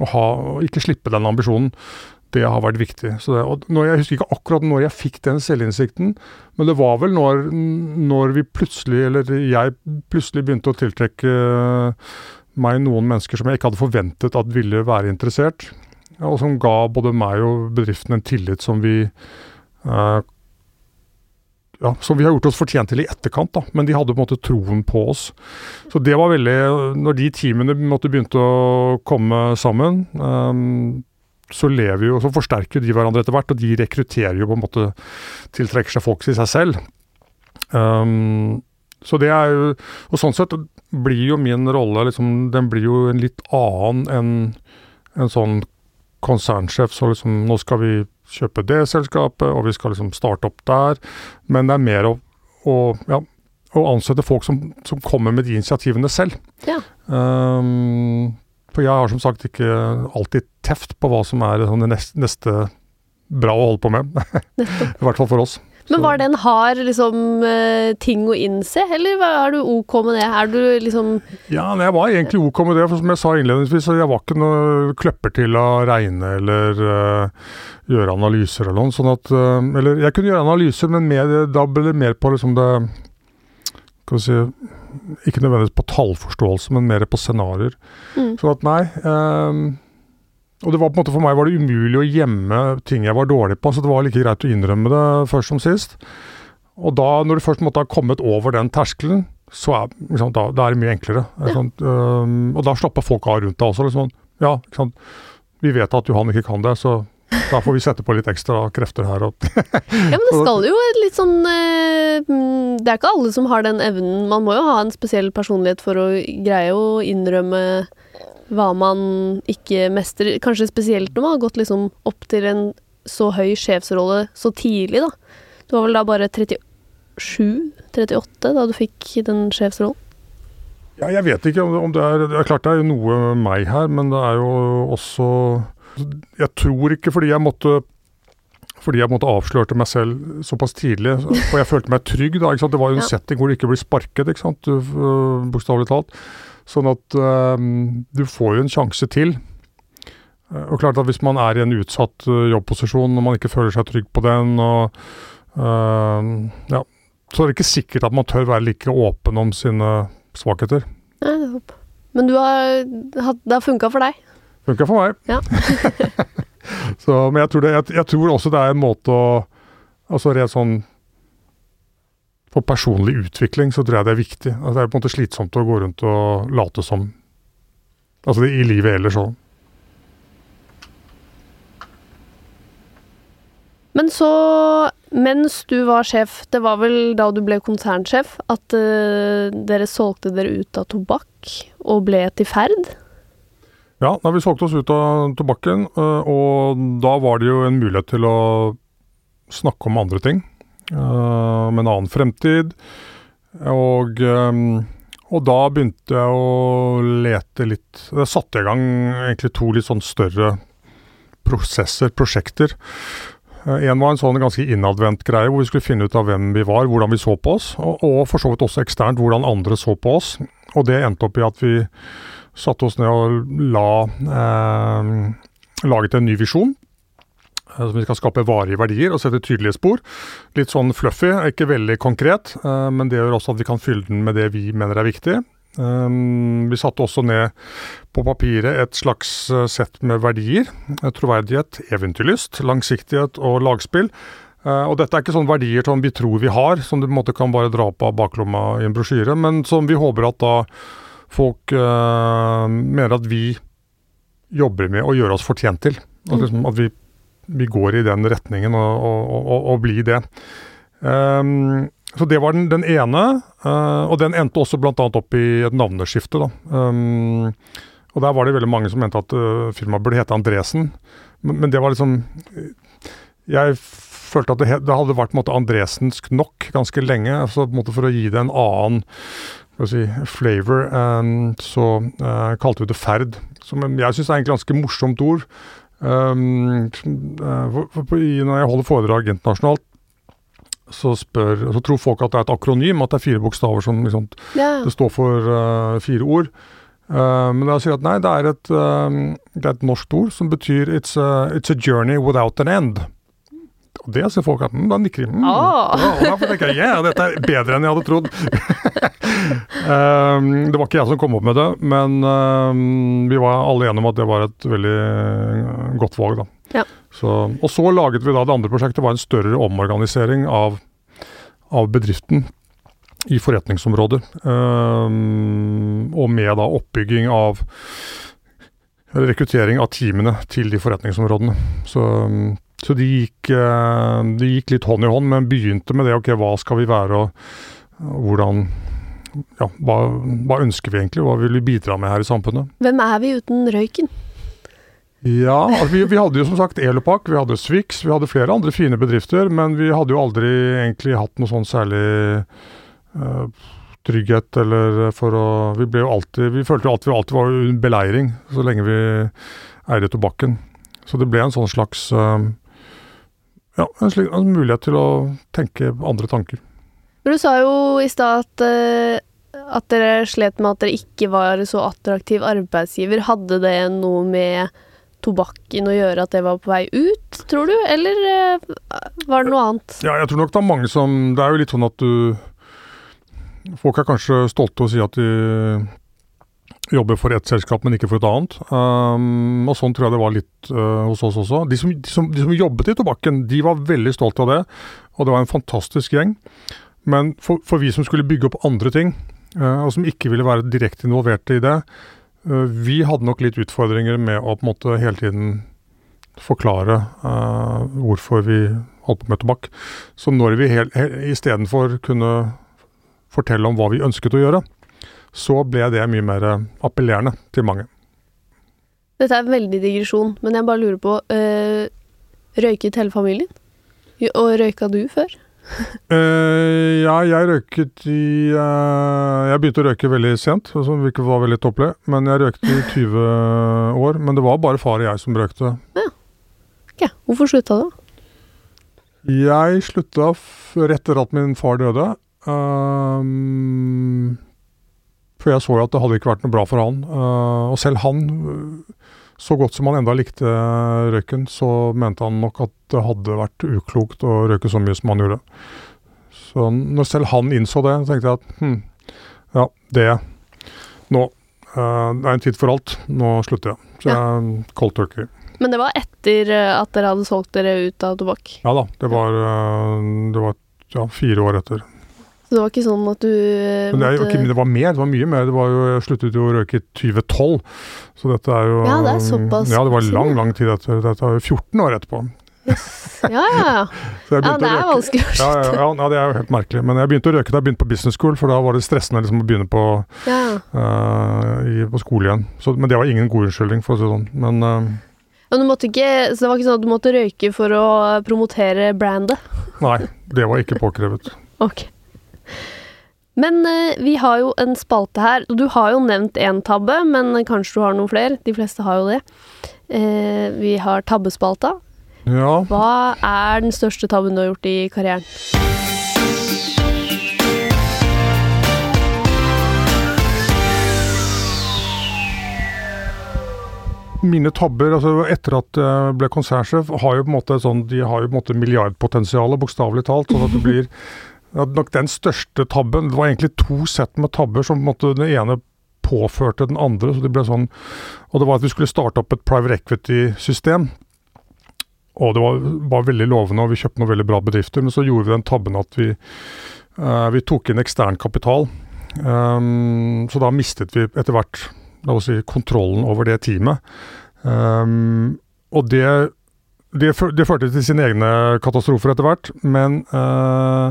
å ha, ikke slippe den ambisjonen det har vært viktig. Det, når, jeg husker ikke akkurat når jeg fikk den selvinnsikten, men det var vel når, når, vi plutselig, eller jeg plutselig begynte å tiltrekke meg noen mennesker som jeg ikke hadde forventet at ville være interessert, og som ga både meg og bedriften en tillit som vi uh, ja, som vi har gjort oss fortjent til i etterkant, da. men de hadde på en måte troen på oss. Så det var veldig Når de teamene begynte å komme sammen, um, så lever jo, så forsterker de hverandre etter hvert, og de rekrutterer jo på en måte Tiltrekker seg folk til seg selv. Um, så det er jo Og sånn sett blir jo min rolle liksom, Den blir jo en litt annen enn en sånn konsernsjef. Så liksom Nå skal vi kjøpe det selskapet, og vi skal liksom starte opp der. Men det er mer å, å, ja, å ansette folk som, som, kommer med de initiativene selv. Ja. Um, for jeg har som sagt ikke alltid teft på hva som er sånn det neste, neste bra å holde på med. I hvert fall for oss. Men var det en hard liksom, eh, ting å innse, eller er du ok med det? Er du liksom Ja, nei, jeg var egentlig ok med det. For som jeg sa innledningsvis, jeg var ikke noe kløpper til å regne eller uh, gjøre analyser eller noe. Sånn at uh, Eller jeg kunne gjøre analyser, men mer, da ble det mer på liksom det Skal vi si Ikke nødvendigvis på tallforståelse, men mer på scenarioer. mm. Sånn at nei. øhm, og det var på en måte For meg var det umulig å gjemme ting jeg var dårlig på, så det var like greit å innrømme det først som sist. Og da, når du først måtte ha kommet over den terskelen, så er, liksom, da, det er mye enklere. Ja. Sant? Og da slapper folk av rundt deg også. Liksom. Ja, vi vet at Johan ikke kan det, så da får vi sette på litt ekstra krefter her. Ja, men det skal jo litt sånn eh, mm, Det er ikke alle som har den evnen. Man må jo ha en spesiell personlighet for å greie å innrømme hva man ikke mestrer. Kanskje spesielt når man har gått liksom opp til en så høy sjefsrolle så tidlig, da. Du var vel da bare 37-38 da du fikk den sjefsrollen? Ja, jeg vet ikke om, om det er Det er klart det er noe meg her, men det er jo også Jeg tror ikke fordi jeg måtte fordi jeg måtte avslørte meg selv såpass tidlig, og jeg følte meg trygg. da, ikke sant? Det var jo en Ja. setting hvor du ikke blir sparket, ikke sant, øh, bokstavelig talt. Sånn at øhm, du får jo en sjanse til. Eh, Og klart at Hvis man er i en utsatt øh, jobbposisjon og man ikke føler seg trygg på den, og uh, ja, så er det ikke sikkert at man tør være like åpen om sine svakheter. Nei, det. Men du har det har funka for deg? Funka for meg. Ja. så, men jeg tror, det, jeg, jeg tror også det er en måte å Altså rent sånn For personlig utvikling så tror jeg det er viktig. Altså, det er på en måte slitsomt å gå rundt og late som. Altså i livet ellers òg. Men så, mens du var sjef, det var vel da du ble konsernsjef, at uh, dere solgte dere ut av tobakk og ble til ferd? Ja, da vi solgte oss ut av tobakken, øh, og da var det jo en mulighet til å snakke om andre ting. øh, Med en annen fremtid. Og, øh, og da begynte jeg å lete litt Jeg satte i gang egentlig to litt sånn større prosesser, prosjekter. En var en sånn ganske innadvendt greie, hvor vi skulle finne ut av hvem vi var, hvordan vi så på oss, og, og for så vidt også eksternt hvordan andre så på oss. Og det endte opp i at vi satte oss ned og la eh, laget en ny visjon. eh, Som vi skal skape varige verdier og sette tydelige spor. Litt sånn fluffy, ikke veldig konkret, eh, men det gjør også at vi kan fylle den med det vi mener er viktig. Vi satte også ned på papiret et slags sett med verdier. Troverdighet, eventyrlyst, langsiktighet og lagspill. Og dette er ikke sånne verdier som vi tror vi har, som du på en måte kan bare dra på baklomma i en brosjyre, men som vi håper at da folk eh, mener at vi jobber med å gjøre oss fortjent til. At, Mm. liksom, at vi, vi går i den retningen og, og, og, og blir det. Um, så det var den, den ene, uh, og den endte også bl.a. opp i et navneskifte. Um, og der var det veldig mange som mente at uh, firmaet burde hete Andresen, men, men det var liksom Jeg følte at det, det hadde vært måte andresensk nok ganske lenge, altså for å gi det en annen si, flavor, um, så eh, kalte vi det ferd. Som jeg syns er egentlig ganske morsomt ord. Eh, når jeg holder foredrag internasjonalt, så, spør, så tror folk at det er et akronym, at det er fire bokstaver som liksom, yeah. det står for eh, fire ord. Uh, men da sier at nei, det er, et, eh, det er et norsk ord som betyr it's a, it's a journey without an end. Og det ser folk at da nikker de. Mm. Oh. Ja, og tenker jeg yeah, dette er bedre enn jeg hadde trodd. um, det var ikke jeg som kom opp med det, men um, vi var alle enige om at det var et veldig eh, godt valg. da. Ja. Så, og så laget vi da det andre prosjektet, var en større omorganisering av, av bedriften i forretningsområder. Um, og med da oppbygging av rekruttering av teamene til de forretningsområdene. Så, så de, gikk, eh, de gikk litt hånd i hånd, men begynte med det ok, hva skal vi være og, hvordan ja, hva, hva ønsker vi egentlig, hva vil vi bidra med her i samfunnet? Hvem er vi uten røyken? Ja, altså vi, vi hadde jo som sagt Elopak, vi hadde Swix, vi hadde flere andre fine bedrifter, men vi hadde jo aldri egentlig hatt noe sånn særlig eh, trygghet eller for å Vi ble jo alltid Vi følte jo alltid vi alltid var beleiring så lenge vi eide tobakken. Så det ble en sånn slags eh, ja, en, slik, en mulighet til å tenke andre tanker. Men du sa jo i stad at, uh, at dere slet med at dere ikke var så attraktiv arbeidsgiver. Hadde det noe med tobakken å gjøre at det var på vei ut, tror du? Eller uh, var det noe annet? Ja, jeg tror nok det er mange som Det er jo litt sånn at du Folk er kanskje stolte å si at de jobber for ett selskap, men ikke for et annet. Um, og Sånn tror jeg det var litt uh, hos oss også. De som, de, som, de som, jobbet i tobakken, de var veldig stolte av det. Og det var en fantastisk gjeng. Men for, for vi som skulle bygge opp andre ting, uh, og som ikke ville være direkte involverte i det, uh, vi hadde nok litt utfordringer med å på en måte hele tiden forklare hvorfor vi holdt på med tobakk. Så når vi istedenfor kunne fortelle om hva vi ønsket å gjøre, så ble det mye mer appellerende til mange. Dette er veldig digresjon, men jeg bare lurer på øh, Røyket hele familien? Og røyka du før? uh, ja, jeg røyket i uh, Jeg begynte å røyke veldig sent, som ikke var veldig topplig. Men jeg røykte i 20 år. Men det var bare far og jeg som røykte. Ja. Okay. Hvorfor slutta du? Jeg slutta rett etter at min far døde. Um, for jeg så jo at det hadde ikke vært noe bra for han. Uh, og selv han, så godt som han enda likte røyken, så mente han nok at det hadde vært uklokt å røyke så mye som han gjorde. Så når selv han innså det, tenkte jeg at hm, ja, det Nå det er en tid for alt. Nå slutter jeg. Så ja. jeg cold turkey. Men det var etter at dere hadde solgt dere ut av tobakk? Ja da. Det var, det var ja, fire år etter. Så det var ikke sånn at du måtte... Men det, ikke, det, var mer, det var mye mer. Det var jo, jeg sluttet jo å røyke i 2012. Så dette er jo Ja, det er såpass. Ja, det var lang, lang tid etter. Dette er jo 14 år etterpå. Yes. Ja, ja, ja. ja, det er vanskelig å slutte. Ja, ja, ja, det er jo helt merkelig. Men jeg begynte å røyke da jeg begynte på business school, for da var det stressende liksom, å begynne på, ja. uh, i, på skole igjen. Så, men det var ingen god unnskyldning, for å si det sånn. Men uh, men du måtte ikke, så det var ikke sånn at du måtte røyke for å promotere brandet? Nei, det var ikke påkrevet. ok. Men eh, vi har jo en spalte her. Du har jo nevnt én tabbe, men kanskje du har noen flere? De fleste har jo det. Eh, vi har tabbespalta. Ja. Hva er den største tabben du har gjort i karrieren? Mine tabber altså etter at jeg ble konsernsjef, har jo på en måte sånn, de har jo på en måte milliardpotensialet, bokstavelig talt. sånn at det blir ja, nok den største tabben. Det var egentlig to sett med tabber som på en måte den ene påførte den andre. så det ble sånn, Og det var at vi skulle starte opp et private equity-system. Og det var, var, veldig lovende, og vi kjøpte noen veldig bra bedrifter. Men så gjorde vi den tabben at vi, uh, vi tok inn ekstern kapital. Um, så da mistet vi etter hvert la oss si, kontrollen over det teamet. Um, og det det, det, førte til sine egne katastrofer etter hvert, men, uh,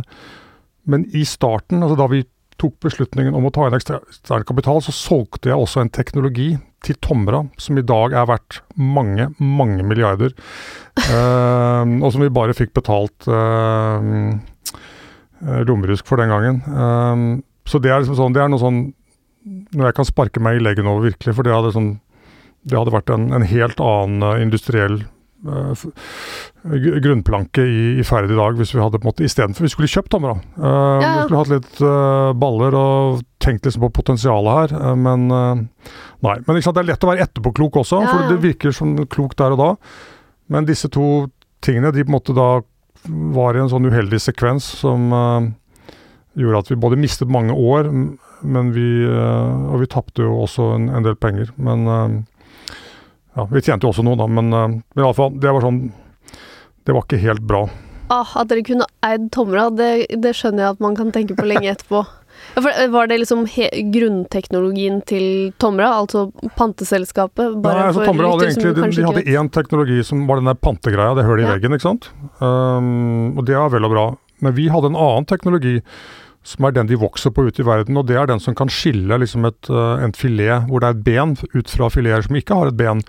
men i starten, altså da vi tok beslutningen om å ta inn ekstern kapital, så solgte jeg også en teknologi til Tomra som i dag er verdt mange, mange milliarder. Uh, og som vi bare fikk betalt uh, lommerusk for den gangen. Uh, så det er liksom sånn, det er noe sånn Når jeg kan sparke meg i leggen over, virkelig, for det hadde, sånn, det hadde vært en, en helt annen industriell uh, grunnplanke i, i Ferd i dag, hvis vi hadde på en måte istedenfor vi skulle kjøpt Tomra. Uh, ja. Vi skulle hatt litt uh, baller og tenkt liksom på potensialet her, uh, men nei. Men det er lett å være etterpåklok også, ja. for det virker som klokt der og da. Men disse to tingene, de på en måte da var i en sånn uheldig sekvens som gjorde at vi både mistet mange år, men vi, og vi tapte jo også en, en del penger. Men ja, Vi tjente jo også noe, da, men, uh, men iallfall, det var sånn Det var ikke helt bra. Ah, at dere kunne eid Tomra, det, det, skjønner jeg at man kan tenke på lenge etterpå. Eh, var det liksom grunnteknologien til Tomra, altså panteselskapet? Nei, altså Tomra hadde egentlig, de, de hadde én teknologi som var den der pantegreia, det hølet i ja. veggen, ikke sant. Um, og det er vel og bra. Men vi hadde en annen teknologi som er den de vokser på ute i verden. og Det er den som kan skille liksom et, uh, en filet hvor det er et ben, ut fra fileter som ikke har et ben.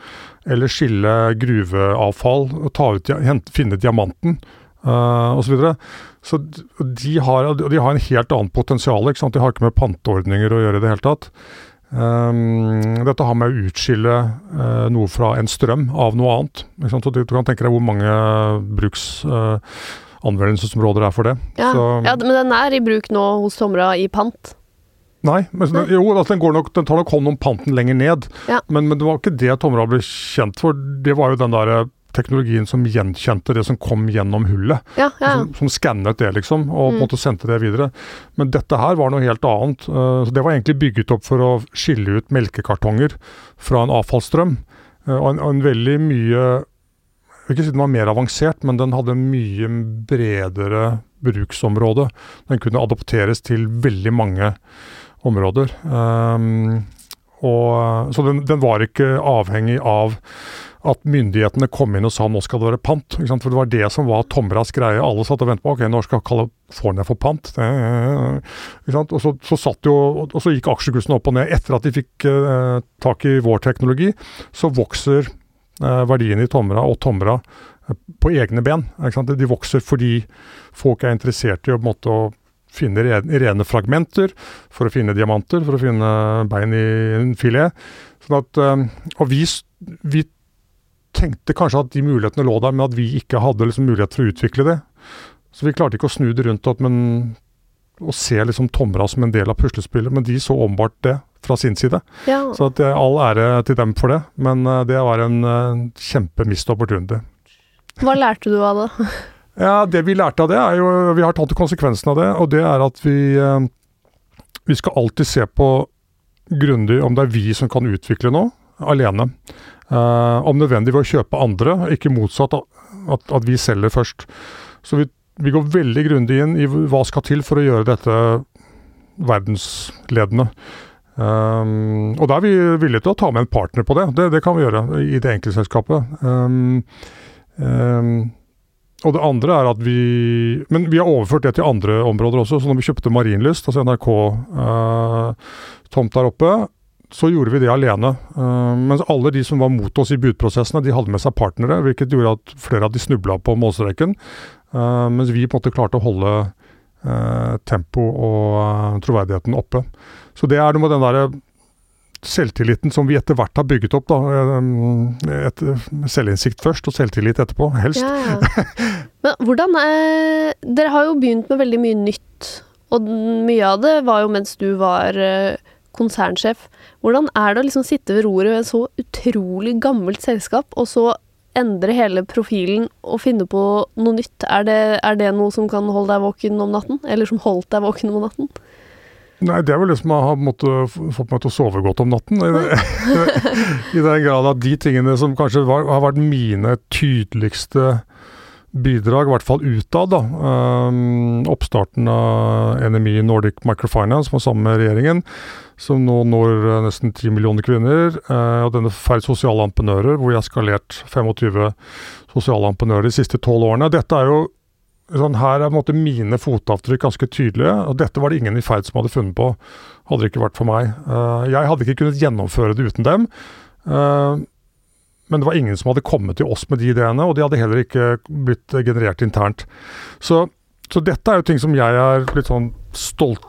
Eller skille gruveavfall, og ut, finne diamanten uh, osv. Så, videre. så de har, de har en helt annen potensial. De har ikke med panteordninger å gjøre i det hele tatt. Um, dette har med å utskille uh, noe fra en strøm av noe annet. Så du, du, kan tenke deg hvor mange bruks... Uh, anvendelsesområder er for det. Ja. Ja, men den er i bruk nå hos Tomra i pant? Nei, men, Nei. jo, altså, den, nok, den, tar nok hånd om panten lenger ned. Ja. Men, men, det var ikke det Tomra ble kjent for. Det var jo den der teknologien som gjenkjente det som kom gjennom hullet. Ja, ja. Som, som skannet det, liksom, og på en mm. måte sendte det videre. Men dette her var noe helt annet. Uh, så Det var egentlig bygget opp for å skille ut melkekartonger fra en avfallsstrøm. Uh, og, en, og en veldig mye vil ikke si den var mer avansert, men den hadde mye bredere bruksområde. Den kunne adopteres til veldig mange områder. Um, og, så den, den var ikke avhengig av at myndighetene kom inn og sa nå skal det være pant. For det var det som var Tomras greie. Alle satt og ventet på ok, når skal California få pant? Og så, så, satt jo, og så gikk aksjekursen opp og ned. Etter at de fikk eh, tak i vår teknologi, så vokser eh, verdien i Tomra og Tomra eh, på egne ben. De vokser fordi folk er interessert i å, måte, å finne rene fragmenter for å finne diamanter, for å finne bein i en filet. Sånn at, eh, og vi, vi tenkte kanskje at de mulighetene lå der, men at vi ikke hadde liksom mulighet for å utvikle det. Så vi klarte ikke å snu det rundt at, men, å ser liksom Tomra som en del av puslespillet, men de så åpenbart det fra sin side. Ja. Så at, all ære til dem for det, men uh, det var en uh, kjempemist opportunity. Hva lærte du av det? ja, Det vi lærte av det, er jo Vi har tatt konsekvensen av det, og det er at vi, uh, vi skal alltid se på grundig om det er vi som kan utvikle noe, alene. Uh, om nødvendig ved å kjøpe andre, ikke motsatt at, at vi selger først. Så vi, vi går veldig grundig inn i hva skal til for å gjøre dette verdensledende. Um, og da er vi villige til å ta med en partner på det. Det, det kan vi gjøre i det enkeltselskapet. Um, um, og det andre er at vi Men vi har overført det til andre områder også. Så når vi kjøpte Marienlyst, altså NRK-tomt uh, der oppe, så gjorde vi det alene. Uh, mens alle de som var mot oss i budprosessene, de hadde med seg partnere, hvilket gjorde at flere av de snubla på målstreken. Uh, mens vi på en måte klarte å holde uh, tempo og troverdigheten oppe. Så det er noe med den derre selvtilliten som vi etter hvert har bygget opp. da, et, Selvinnsikt først, og selvtillit etterpå, helst. Ja. Men hvordan er, Dere har jo begynt med veldig mye nytt, og mye av det var jo mens du var konsernsjef. Hvordan er det å liksom sitte ved roret ved et så utrolig gammelt selskap, og så endre hele profilen og finne på noe nytt? Er det, er det noe som kan holde deg våken om natten? Eller som holdt deg våken om natten? Nei, det er vel det som har fått meg til å sove godt om natten. I, den grad at de tingene som kanskje var, har vært mine tydeligste bidrag, i hvert fall utad. Um, oppstarten av NMI Nordic Microfinance var sammen med regjeringen, som nå når uh, nesten 10 millioner kvinner. Uh, og denne Ferd sosiale entreprenører, hvor vi har skalert 25 sosiale entreprenører de siste tolv årene. Dette er jo sånn, Her er på en måte mine fotavtrykk ganske tydelige, og dette var det ingen i Ferd som hadde funnet på. Hadde det ikke vært for meg. Uh, jeg hadde ikke kunnet gjennomføre det uten dem. Uh, men det var ingen som hadde kommet til oss med de ideene, og de hadde heller ikke blitt generert internt. Så, så dette er jo ting som jeg er litt sånn stolt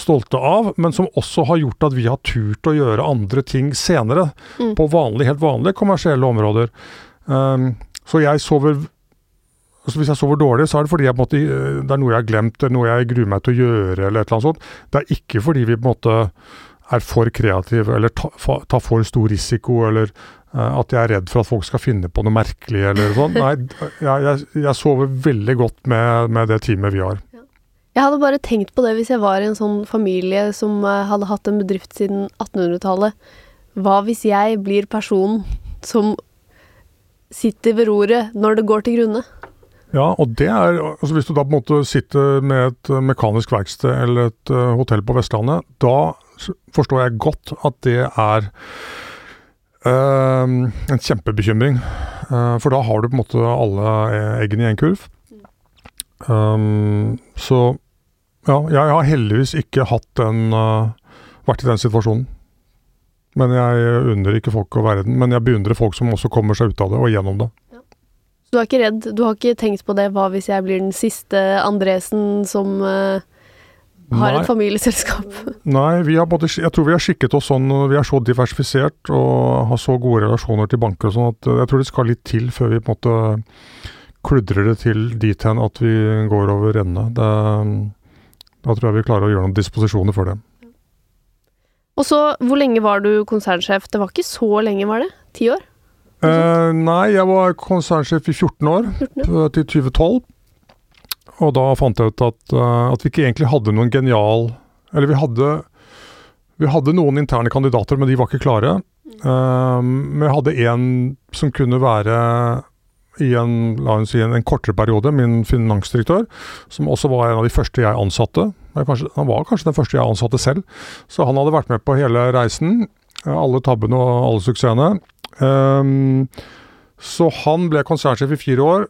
stolte av, men som også har gjort at vi har turt å gjøre andre ting senere. Mm. På vanlige, helt vanlige kommersielle områder. Um, så jeg sover altså Hvis jeg sover dårlig, så er det fordi jeg, måte, det er noe jeg har glemt, eller noe jeg gruer meg til å gjøre, eller et eller annet sånt. Det er ikke fordi vi på en måte er for kreative, eller tar ta for stor risiko, eller Eh, at jeg er redd for at folk skal finne på noe merkelig eller sånn. Nei, jeg, jeg, jeg sover veldig godt med, med, det teamet vi har. Jeg hadde bare tenkt på det hvis jeg var i en sånn familie som eh, hadde hatt en bedrift siden 1800-tallet. Hva hvis jeg blir personen som sitter ved roret når det går til grunne? Ja, og det er altså Hvis du da på en måte sitter med et mekanisk verksted eller et hotell på Vestlandet, da forstår jeg godt at det er Uh, en kjempebekymring. Uh, for da har du på en måte alle eggene i en kurv. Um, så ja, jeg har heldigvis ikke hatt den uh, vært i den situasjonen. Men jeg unner ikke folk å være den. Men jeg beundrer folk som også kommer seg ut av det, og gjennom det. Ja. Så du er ikke redd? Du har ikke tenkt på det? Hva hvis jeg blir den siste Andresen som har Nei. et familieselskap. Nei, vi har både, jeg tror vi har skikket oss sånn, vi er så diversifisert og har så gode relasjoner til banker og sånn, at jeg tror det skal litt til før vi på en måte kludrer det til dit hen at vi går over ende. Det, da tror jeg vi klarer å gjøre noen disposisjoner for det. Og så, hvor lenge var du konsernsjef? Det var ikke så lenge, var det? Ti år? Eh, nei, jeg var konsernsjef i 14 år, 14 år? eh, til 2012. Og da fant jeg ut at, eh, at vi ikke egentlig hadde noen genial Eller vi hadde, vi hadde noen interne kandidater, men de var ikke klare. Eh, men jeg hadde en som kunne være i en, la si, en, en kortere periode, min finansdirektør, som også var en av de første jeg ansatte. Kanskje, han var kanskje den første jeg ansatte selv. Så han hadde vært med på hele reisen. eh, Alle tabbene og alle suksessene. Um, så han ble konsernsjef i fire år,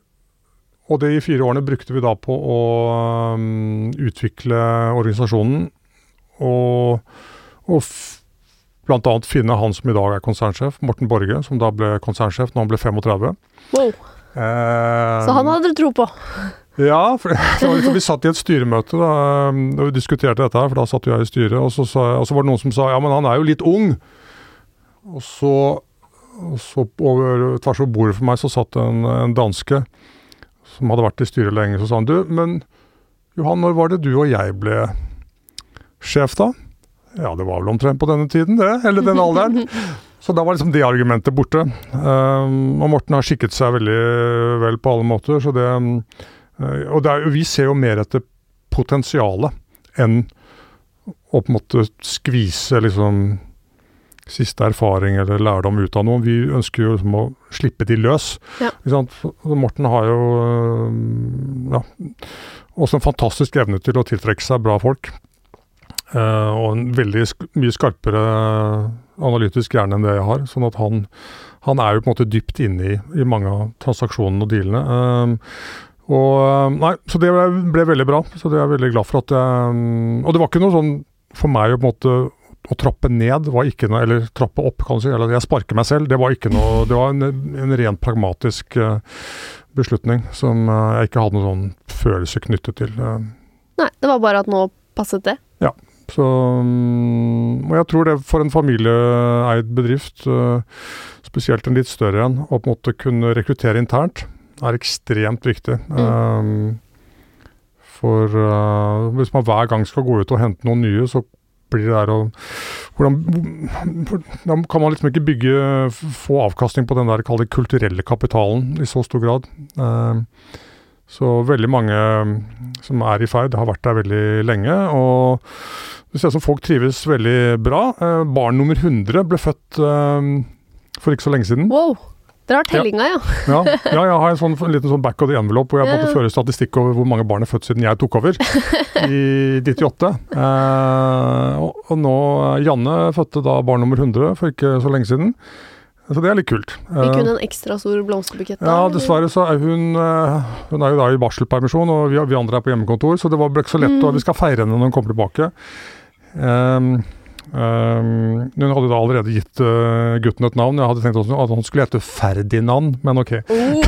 og de fire årene brukte vi da på å um, utvikle organisasjonen og, og bl.a. finne han som i dag er konsernsjef, Morten Borge, som da ble konsernsjef når han ble 35. Wow. Eh, Så han hadde du tro på? ja, for, for vi satt i et styremøte da, um, og vi diskuterte dette, her, for da satt jeg i styret. Og så, sa, og så var det noen som sa ja, men han er jo litt ung. Og så, og så over, tvers over bordet for meg så satt en, en danske som hadde vært i styret lenge. Så sa han du, men Johan, når var det du og jeg ble sjef da? Ja, det var vel omtrent på denne tiden, det. Eller den alderen. Så da var liksom det argumentet borte. Um, og Morten har skikket seg veldig vel på alle måter. Så det, um, og det er, vi ser jo mer etter potensialet enn å på en måte skvise liksom siste erfaring eller lærdom ut av noe. Vi ønsker jo liksom å slippe de løs. Ja. Morten har jo ja, også en fantastisk evne til å tiltrekke seg bra folk. Uh, og en veldig sk mye skarpere analytisk hjerne enn det jeg har. Sånn at han, han er jo på en måte dypt inne i, i mange av transaksjonene og dealene. Uh, og eh, Nei, så det ble, ble veldig bra. Så det er jeg veldig glad for at jeg Og det var ikke noe sånn for meg å på en måte å trappe ned var ikke noe, eller trappe opp, kan du si. Eller jeg sparker meg selv. Det var ikke noe Det var en, en rent pragmatisk eh, beslutning som eh, jeg ikke hadde noen sånn følelse knyttet til. eh. Nei, det var bare at nå passet det. Ja. Så, mm, og jeg tror det for en familieeid bedrift, spesielt en litt større en, å på en måte kunne rekruttere internt, er ekstremt viktig. Um, for uh, hvis man hver gang skal gå ut og hente noen nye, så det der og hvordan, Da kan man liksom ikke bygge få avkastning på den der kall kulturelle kapitalen i så stor grad. Um, så veldig mange som er i ferd, har vært der veldig lenge. Og det ser ut som folk trives veldig bra. Eh, barn nummer 100 ble født eh, for ikke så lenge siden. Wow! Dere har tellinga, ja. Ja, ja jeg har en, sånn, en liten sånn back of the envelope hvor jeg måtte føre statistikk over hvor mange barn er født siden jeg tok over i 98. Eh, og, og nå Janne fødte da barn nummer 100 for ikke så lenge siden. Så det er litt kult. Vi hun kunne en ekstra stor blomsterbukett ja, dessverre så er hun eh, Hun er jo da i barselpermisjon, og vi, vi andre er på hjemmekontor, så det var ble ikke så lett. Mm. Og vi skal feire henne når hun kommer tilbake. Ehm, ehm, hun hadde da allerede gitt uh, gutten et navn. Jeg hadde tenkt også at han skulle hete Ferdinand, men ok. Oh,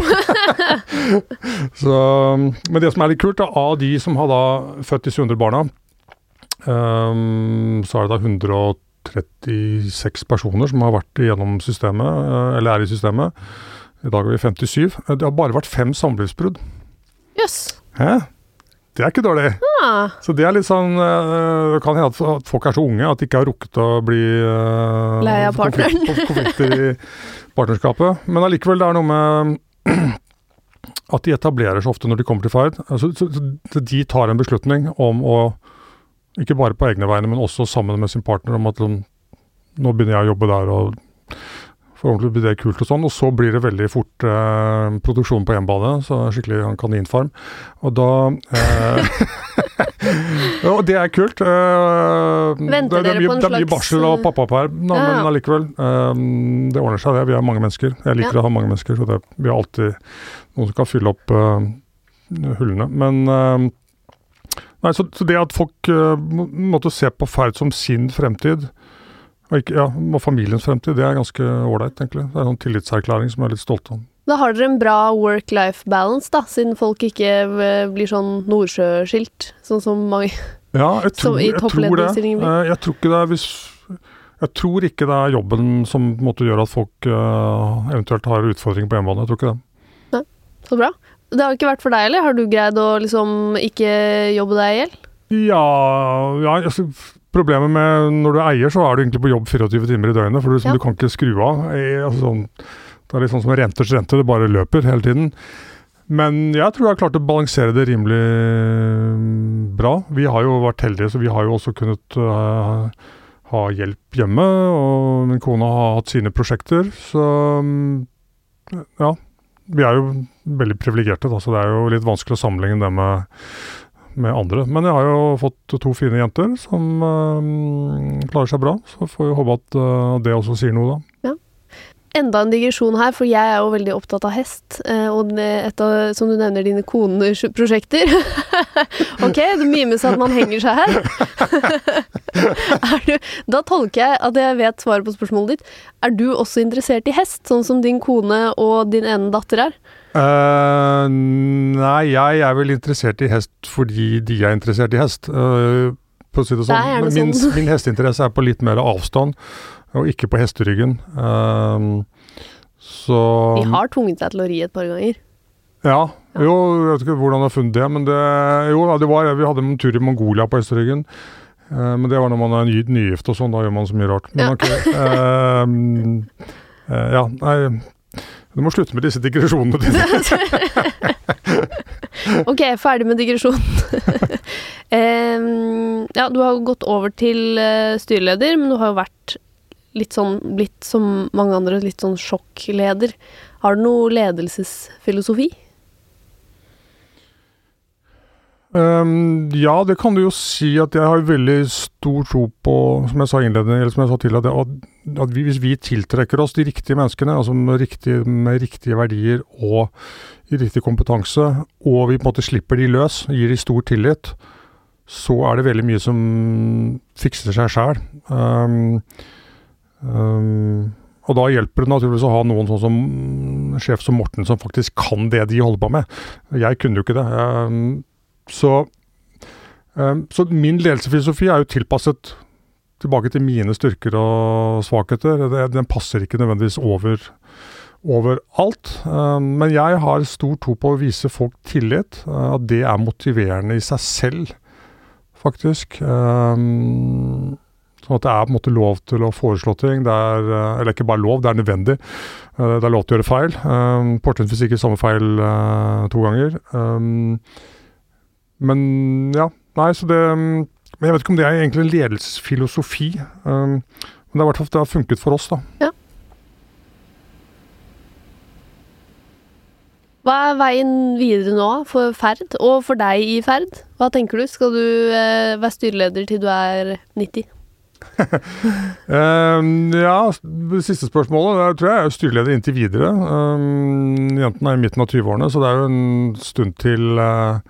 Så, men det som er litt kult, da, av de som har da født disse 100 barna, um, så er det da 136 personer som har vært gjennom systemet, eh, eller er i systemet. I dag er vi 57. Eh, Det har bare vært fem samlivsbrudd. Jøss. Hæ? Det er ikke dårlig. Så det er litt sånn eh, Det kan hende at at folk er så unge at de ikke har rukket å bli uh, Lei av partneren. konflikt- konflikter i partnerskapet. Men allikevel, det er noe med at de etablerer seg ofte når de kommer til ferd. Altså, så, så de tar en beslutning om å ikke bare på egne vegne, men også sammen med sin partner om at sånn, nå begynner jeg å jobbe der, og forhåpentlig blir det kult og sånn. Og så blir det veldig fort eh, produksjon på hjemmebane, så skikkelig kaninfarm. Og da eh, Og det er kult. eh, Venter det, det, er mye, det er mye barsel og eh, pappaperm, da, ja. men allikevel. eh, det ordner seg, det. Vi er mange mennesker. Jeg liker Ja. å ha mange mennesker, så det, vi har alltid noen som kan fylle opp eh, hullene. Men Nei, så, så det at folk uh, måtte se på ferd som sin fremtid, og, ikke, ja, og familiens fremtid, det er ganske ålreit, egentlig. Det er en tillitserklæring som jeg er litt stolt av. da har dere en bra work-life balance, da, siden folk ikke eh, blir sånn Nordsjø-skilt, sånn som mange Ja, jeg tror, i topplederstillingen blir? Eh, Jeg tror ikke det er hvis Jeg tror ikke det er jobben som måte gjør at folk uh, eventuelt har utfordringer på hjemmebane. Jeg tror ikke det. Nei, Så bra. Det har ikke vært for deg, eller? Har du greid å liksom ikke jobbe deg i hjel? Ja, ja altså, Problemet med når du er eier, så er du egentlig på jobb 24 timer i døgnet. For du, liksom, Ja. du kan ikke skru av. Altså, sånn, det er litt sånn som renters rente, det bare løper hele tiden. Men jeg tror jeg har klart å balansere det rimelig mm, bra. Vi har jo vært heldige, så vi har jo også kunnet uh, ha hjelp hjemme. Og min kone har hatt sine prosjekter, så mm, ja. Vi er jo veldig privilegerte, så det er jo litt vanskelig å sammenligne det med, med andre. Men jeg har jo fått to fine jenter som øh, klarer seg bra, så får vi håpe at øh, det også sier noe, da. Enda en digresjon her, for jeg er jo veldig opptatt av hest. eh, Og et av, som du nevner, dine koners prosjekter. ok, det mimes at man henger seg her. er du, da tolker jeg at jeg vet svaret på spørsmålet ditt. Er du også interessert i hest, sånn som din kone og din ene datter er? Eh, nei, jeg er vel interessert i hest fordi de er interessert i hest. Uh, på å si det Det sånn. er min, sånn. min hesteinteresse er på litt mer avstand, og ikke på hesteryggen. Uh, så De har tvunget deg til å ri et par ganger. Ja. Jo, jeg vet ikke hvordan jeg har funnet det, men det Jo, det var Vi hadde en tur i Mongolia på hesteryggen. Men det var når man er ny, nygift og sånn, da gjør man så mye rart. Men Ja. ok. eh, ja, nei Du må slutte med disse digresjonene dine. ok, ferdig med digresjonen. um, ja, du har gått over til eh, styreleder, men du har jo vært litt sånn, blitt som mange andre, litt sånn sjokkleder. Har du noe ledelsesfilosofi? Um, ja, det kan du jo si at jeg har veldig stor tro på, som jeg sa innledende, eller som jeg sa til, at, det, at, vi, hvis vi tiltrekker oss de riktige menneskene, altså med riktige, med riktige verdier og i riktig kompetanse, og vi på en måte slipper de løs, gir de stor tillit, så er det veldig mye som fikser seg sjæl. Um, um, og da hjelper det naturligvis å ha noen sånn som sjef som Morten, som faktisk kan det de holder på med. Jeg kunne jo ikke det. Um, så, um, så min ledelsesfilosofi er jo tilpasset tilbake til mine styrker og svakheter. Den passer ikke nødvendigvis over overalt. Um, men jeg har stor tro på å vise folk tillit. Uh, at det er motiverende i seg selv, faktisk. Um, Sånn at det er på en måte lov til å foreslå ting. Det er, uh, eller ikke bare lov, det er nødvendig. Uh, det er lov til å gjøre feil. Um, er samme feil to ganger. Men ja, nei, så det um, Men jeg vet ikke om det er egentlig en ledelsesfilosofi. Um, men det er i hvert fall det har funket for oss, da. Hva er veien videre nå for Ferd, og for deg i Ferd? Hva tenker du? Skal du eh, være styreleder til du er 90? Um, ja, det siste spørsmålet det tror jeg er styreleder inntil videre. Um, jentene er i midten av 20-årene, så det er jo en stund til uh,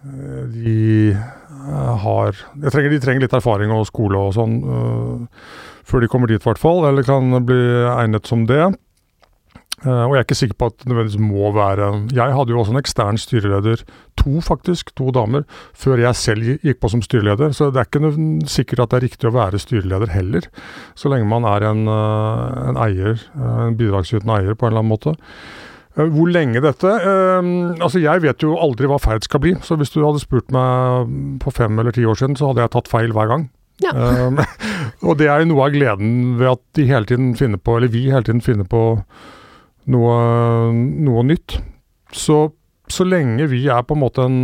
de uh, har trenger, De trenger litt erfaring og skole og sånn uh, før de kommer dit, i hvert fall. Eller kan bli egnet som det. Uh, og jeg er ikke sikker på at det nødvendigvis må være Jeg hadde jo også en ekstern styreleder, to faktisk, to damer, før jeg selv gikk på som styreleder. Så det er ikke sikkert at det er riktig å være styreleder heller, så lenge man er en, uh, en eier, en bidragsytende eier på en eller annen måte. Uh, Hvor lenge dette? Uh, altså Jeg vet jo aldri hva ferd skal bli, så hvis du hadde spurt meg på fem eller ti år siden, så hadde jeg tatt feil hver gang. Ja. Um, og det er jo noe av gleden ved at de hele tiden finner på, eller vi hele tiden finner på noe, noe nytt. Så, så lenge vi er på en måte en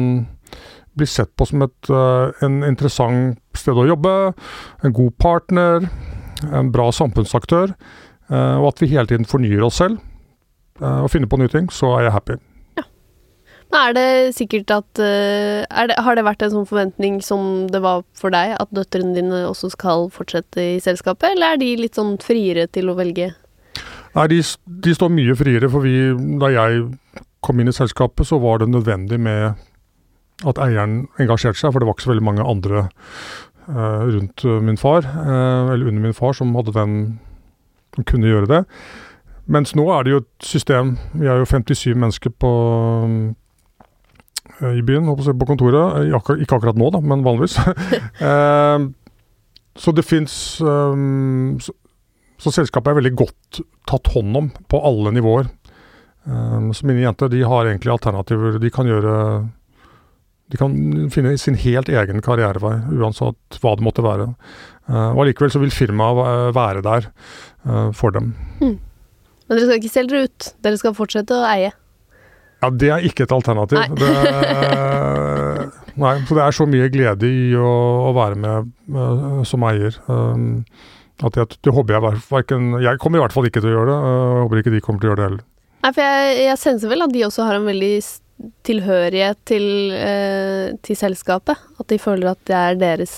blir sett på som et eh, en interessant sted å jobbe, en god partner, en bra samfunnsaktør, eh, og at vi hele tiden fornyer oss selv eh, og finner på nye ting, så er jeg happy. Men er det sikkert at eh, er det, Har det vært en sånn forventning som det var for deg, at døtrene dine også skal fortsette i selskapet, eller er de litt sånn friere til å velge? Nei, de, de står mye friere, for vi, da jeg kom inn i selskapet, så var det nødvendig med at eieren engasjerte seg, for det var ikke så veldig mange andre eh, rundt eh, min far, eh, eller under min far, som hadde den som kunne gjøre det. Mens nå er det jo et system, vi er jo 57 mennesker på, i byen, på kontoret. Ikke akkurat nå, da, men vanligvis. så det fins så, så, selskapet er veldig godt tatt hånd om på alle nivåer. Så mine jenter de har egentlig alternativer. De kan gjøre de kan finne sin helt egen karrierevei, uansett hva det måtte være. Og Allikevel så vil firmaet være der for dem. Mm. Men dere skal ikke selge dere ut? Dere skal fortsette å eie? Ja, det er ikke et alternativ. Nei. Det, nei så det er så mye glede i å, å være med uh, som eier. Um, at jeg, det håper jeg verken Jeg kommer i hvert fall ikke til å gjøre det. Jeg håper ikke de kommer til å gjøre det heller. Nei, for jeg, jeg senser vel at de også har en veldig tilhørighet til, eh, til, selskapet? At de føler at det er deres?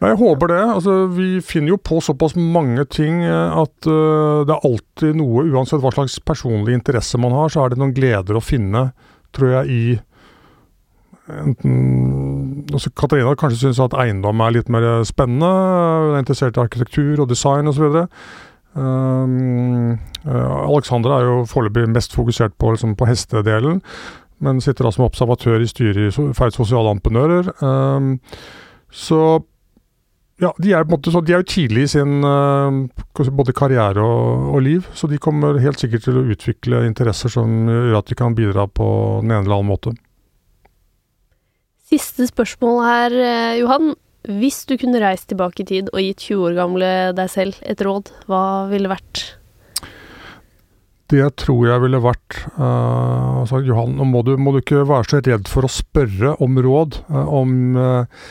Jeg håper det. Altså, vi finner jo på såpass mange ting eh, at uh, det er alltid noe, uansett hva slags personlig interesse man har, så er det noen gleder å finne, tror jeg, i enten altså Katarina kanskje syns at eiendom er litt mer spennende. Hun er interessert i arkitektur og design osv. Um, uh, Alexander er jo foreløpig mest fokusert på, liksom, på, hestedelen, men sitter da som observatør i styret i Ferd sosiale entreprenører. Um, så ja, de er, måte, de er jo tidlig i sin uh, både karriere og, og, liv, så de kommer helt sikkert til å utvikle interesser som gjør at de kan bidra på den ene eller annen måte. Siste spørsmål her, eh, Johan. Hvis du kunne reist tilbake i tid og gitt 20 år gamle deg selv et råd, hva ville det vært? Det tror jeg ville vært uh, altså, Johan, nå må du, må du, ikke være så redd for å spørre om råd. Uh, om, uh,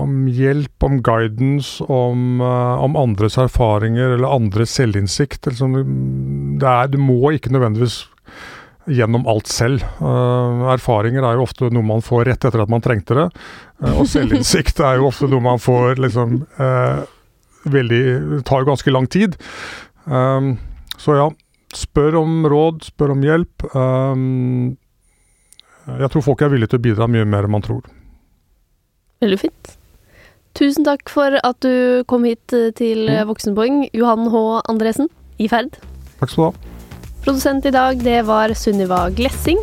om, hjelp, om guidance, om, om, andres erfaringer eller andres selvinnsikt. Du må ikke nødvendigvis gjennom alt selv. Uh, erfaringer er jo ofte noe man får rett etter at man trengte det. Og selvinnsikt er jo ofte noe man får liksom veldig tar jo ganske lang tid. Så ja, spør om råd, spør om hjelp. Jeg tror folk er villige til å bidra mye mer enn man tror. Veldig fint. Tusen takk for at du kom hit til mm. Voksenpoeng, Johan H. Andresen i Ferd. Takk skal du ha. Produsent i dag, det var Sunniva Glessing.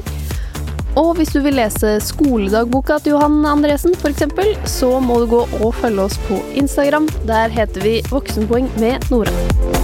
Og hvis du vil lese skoledagboka til Johan Andresen f.eks., så må du gå og følge oss på Instagram. Der heter vi Voksenpoeng med Nora.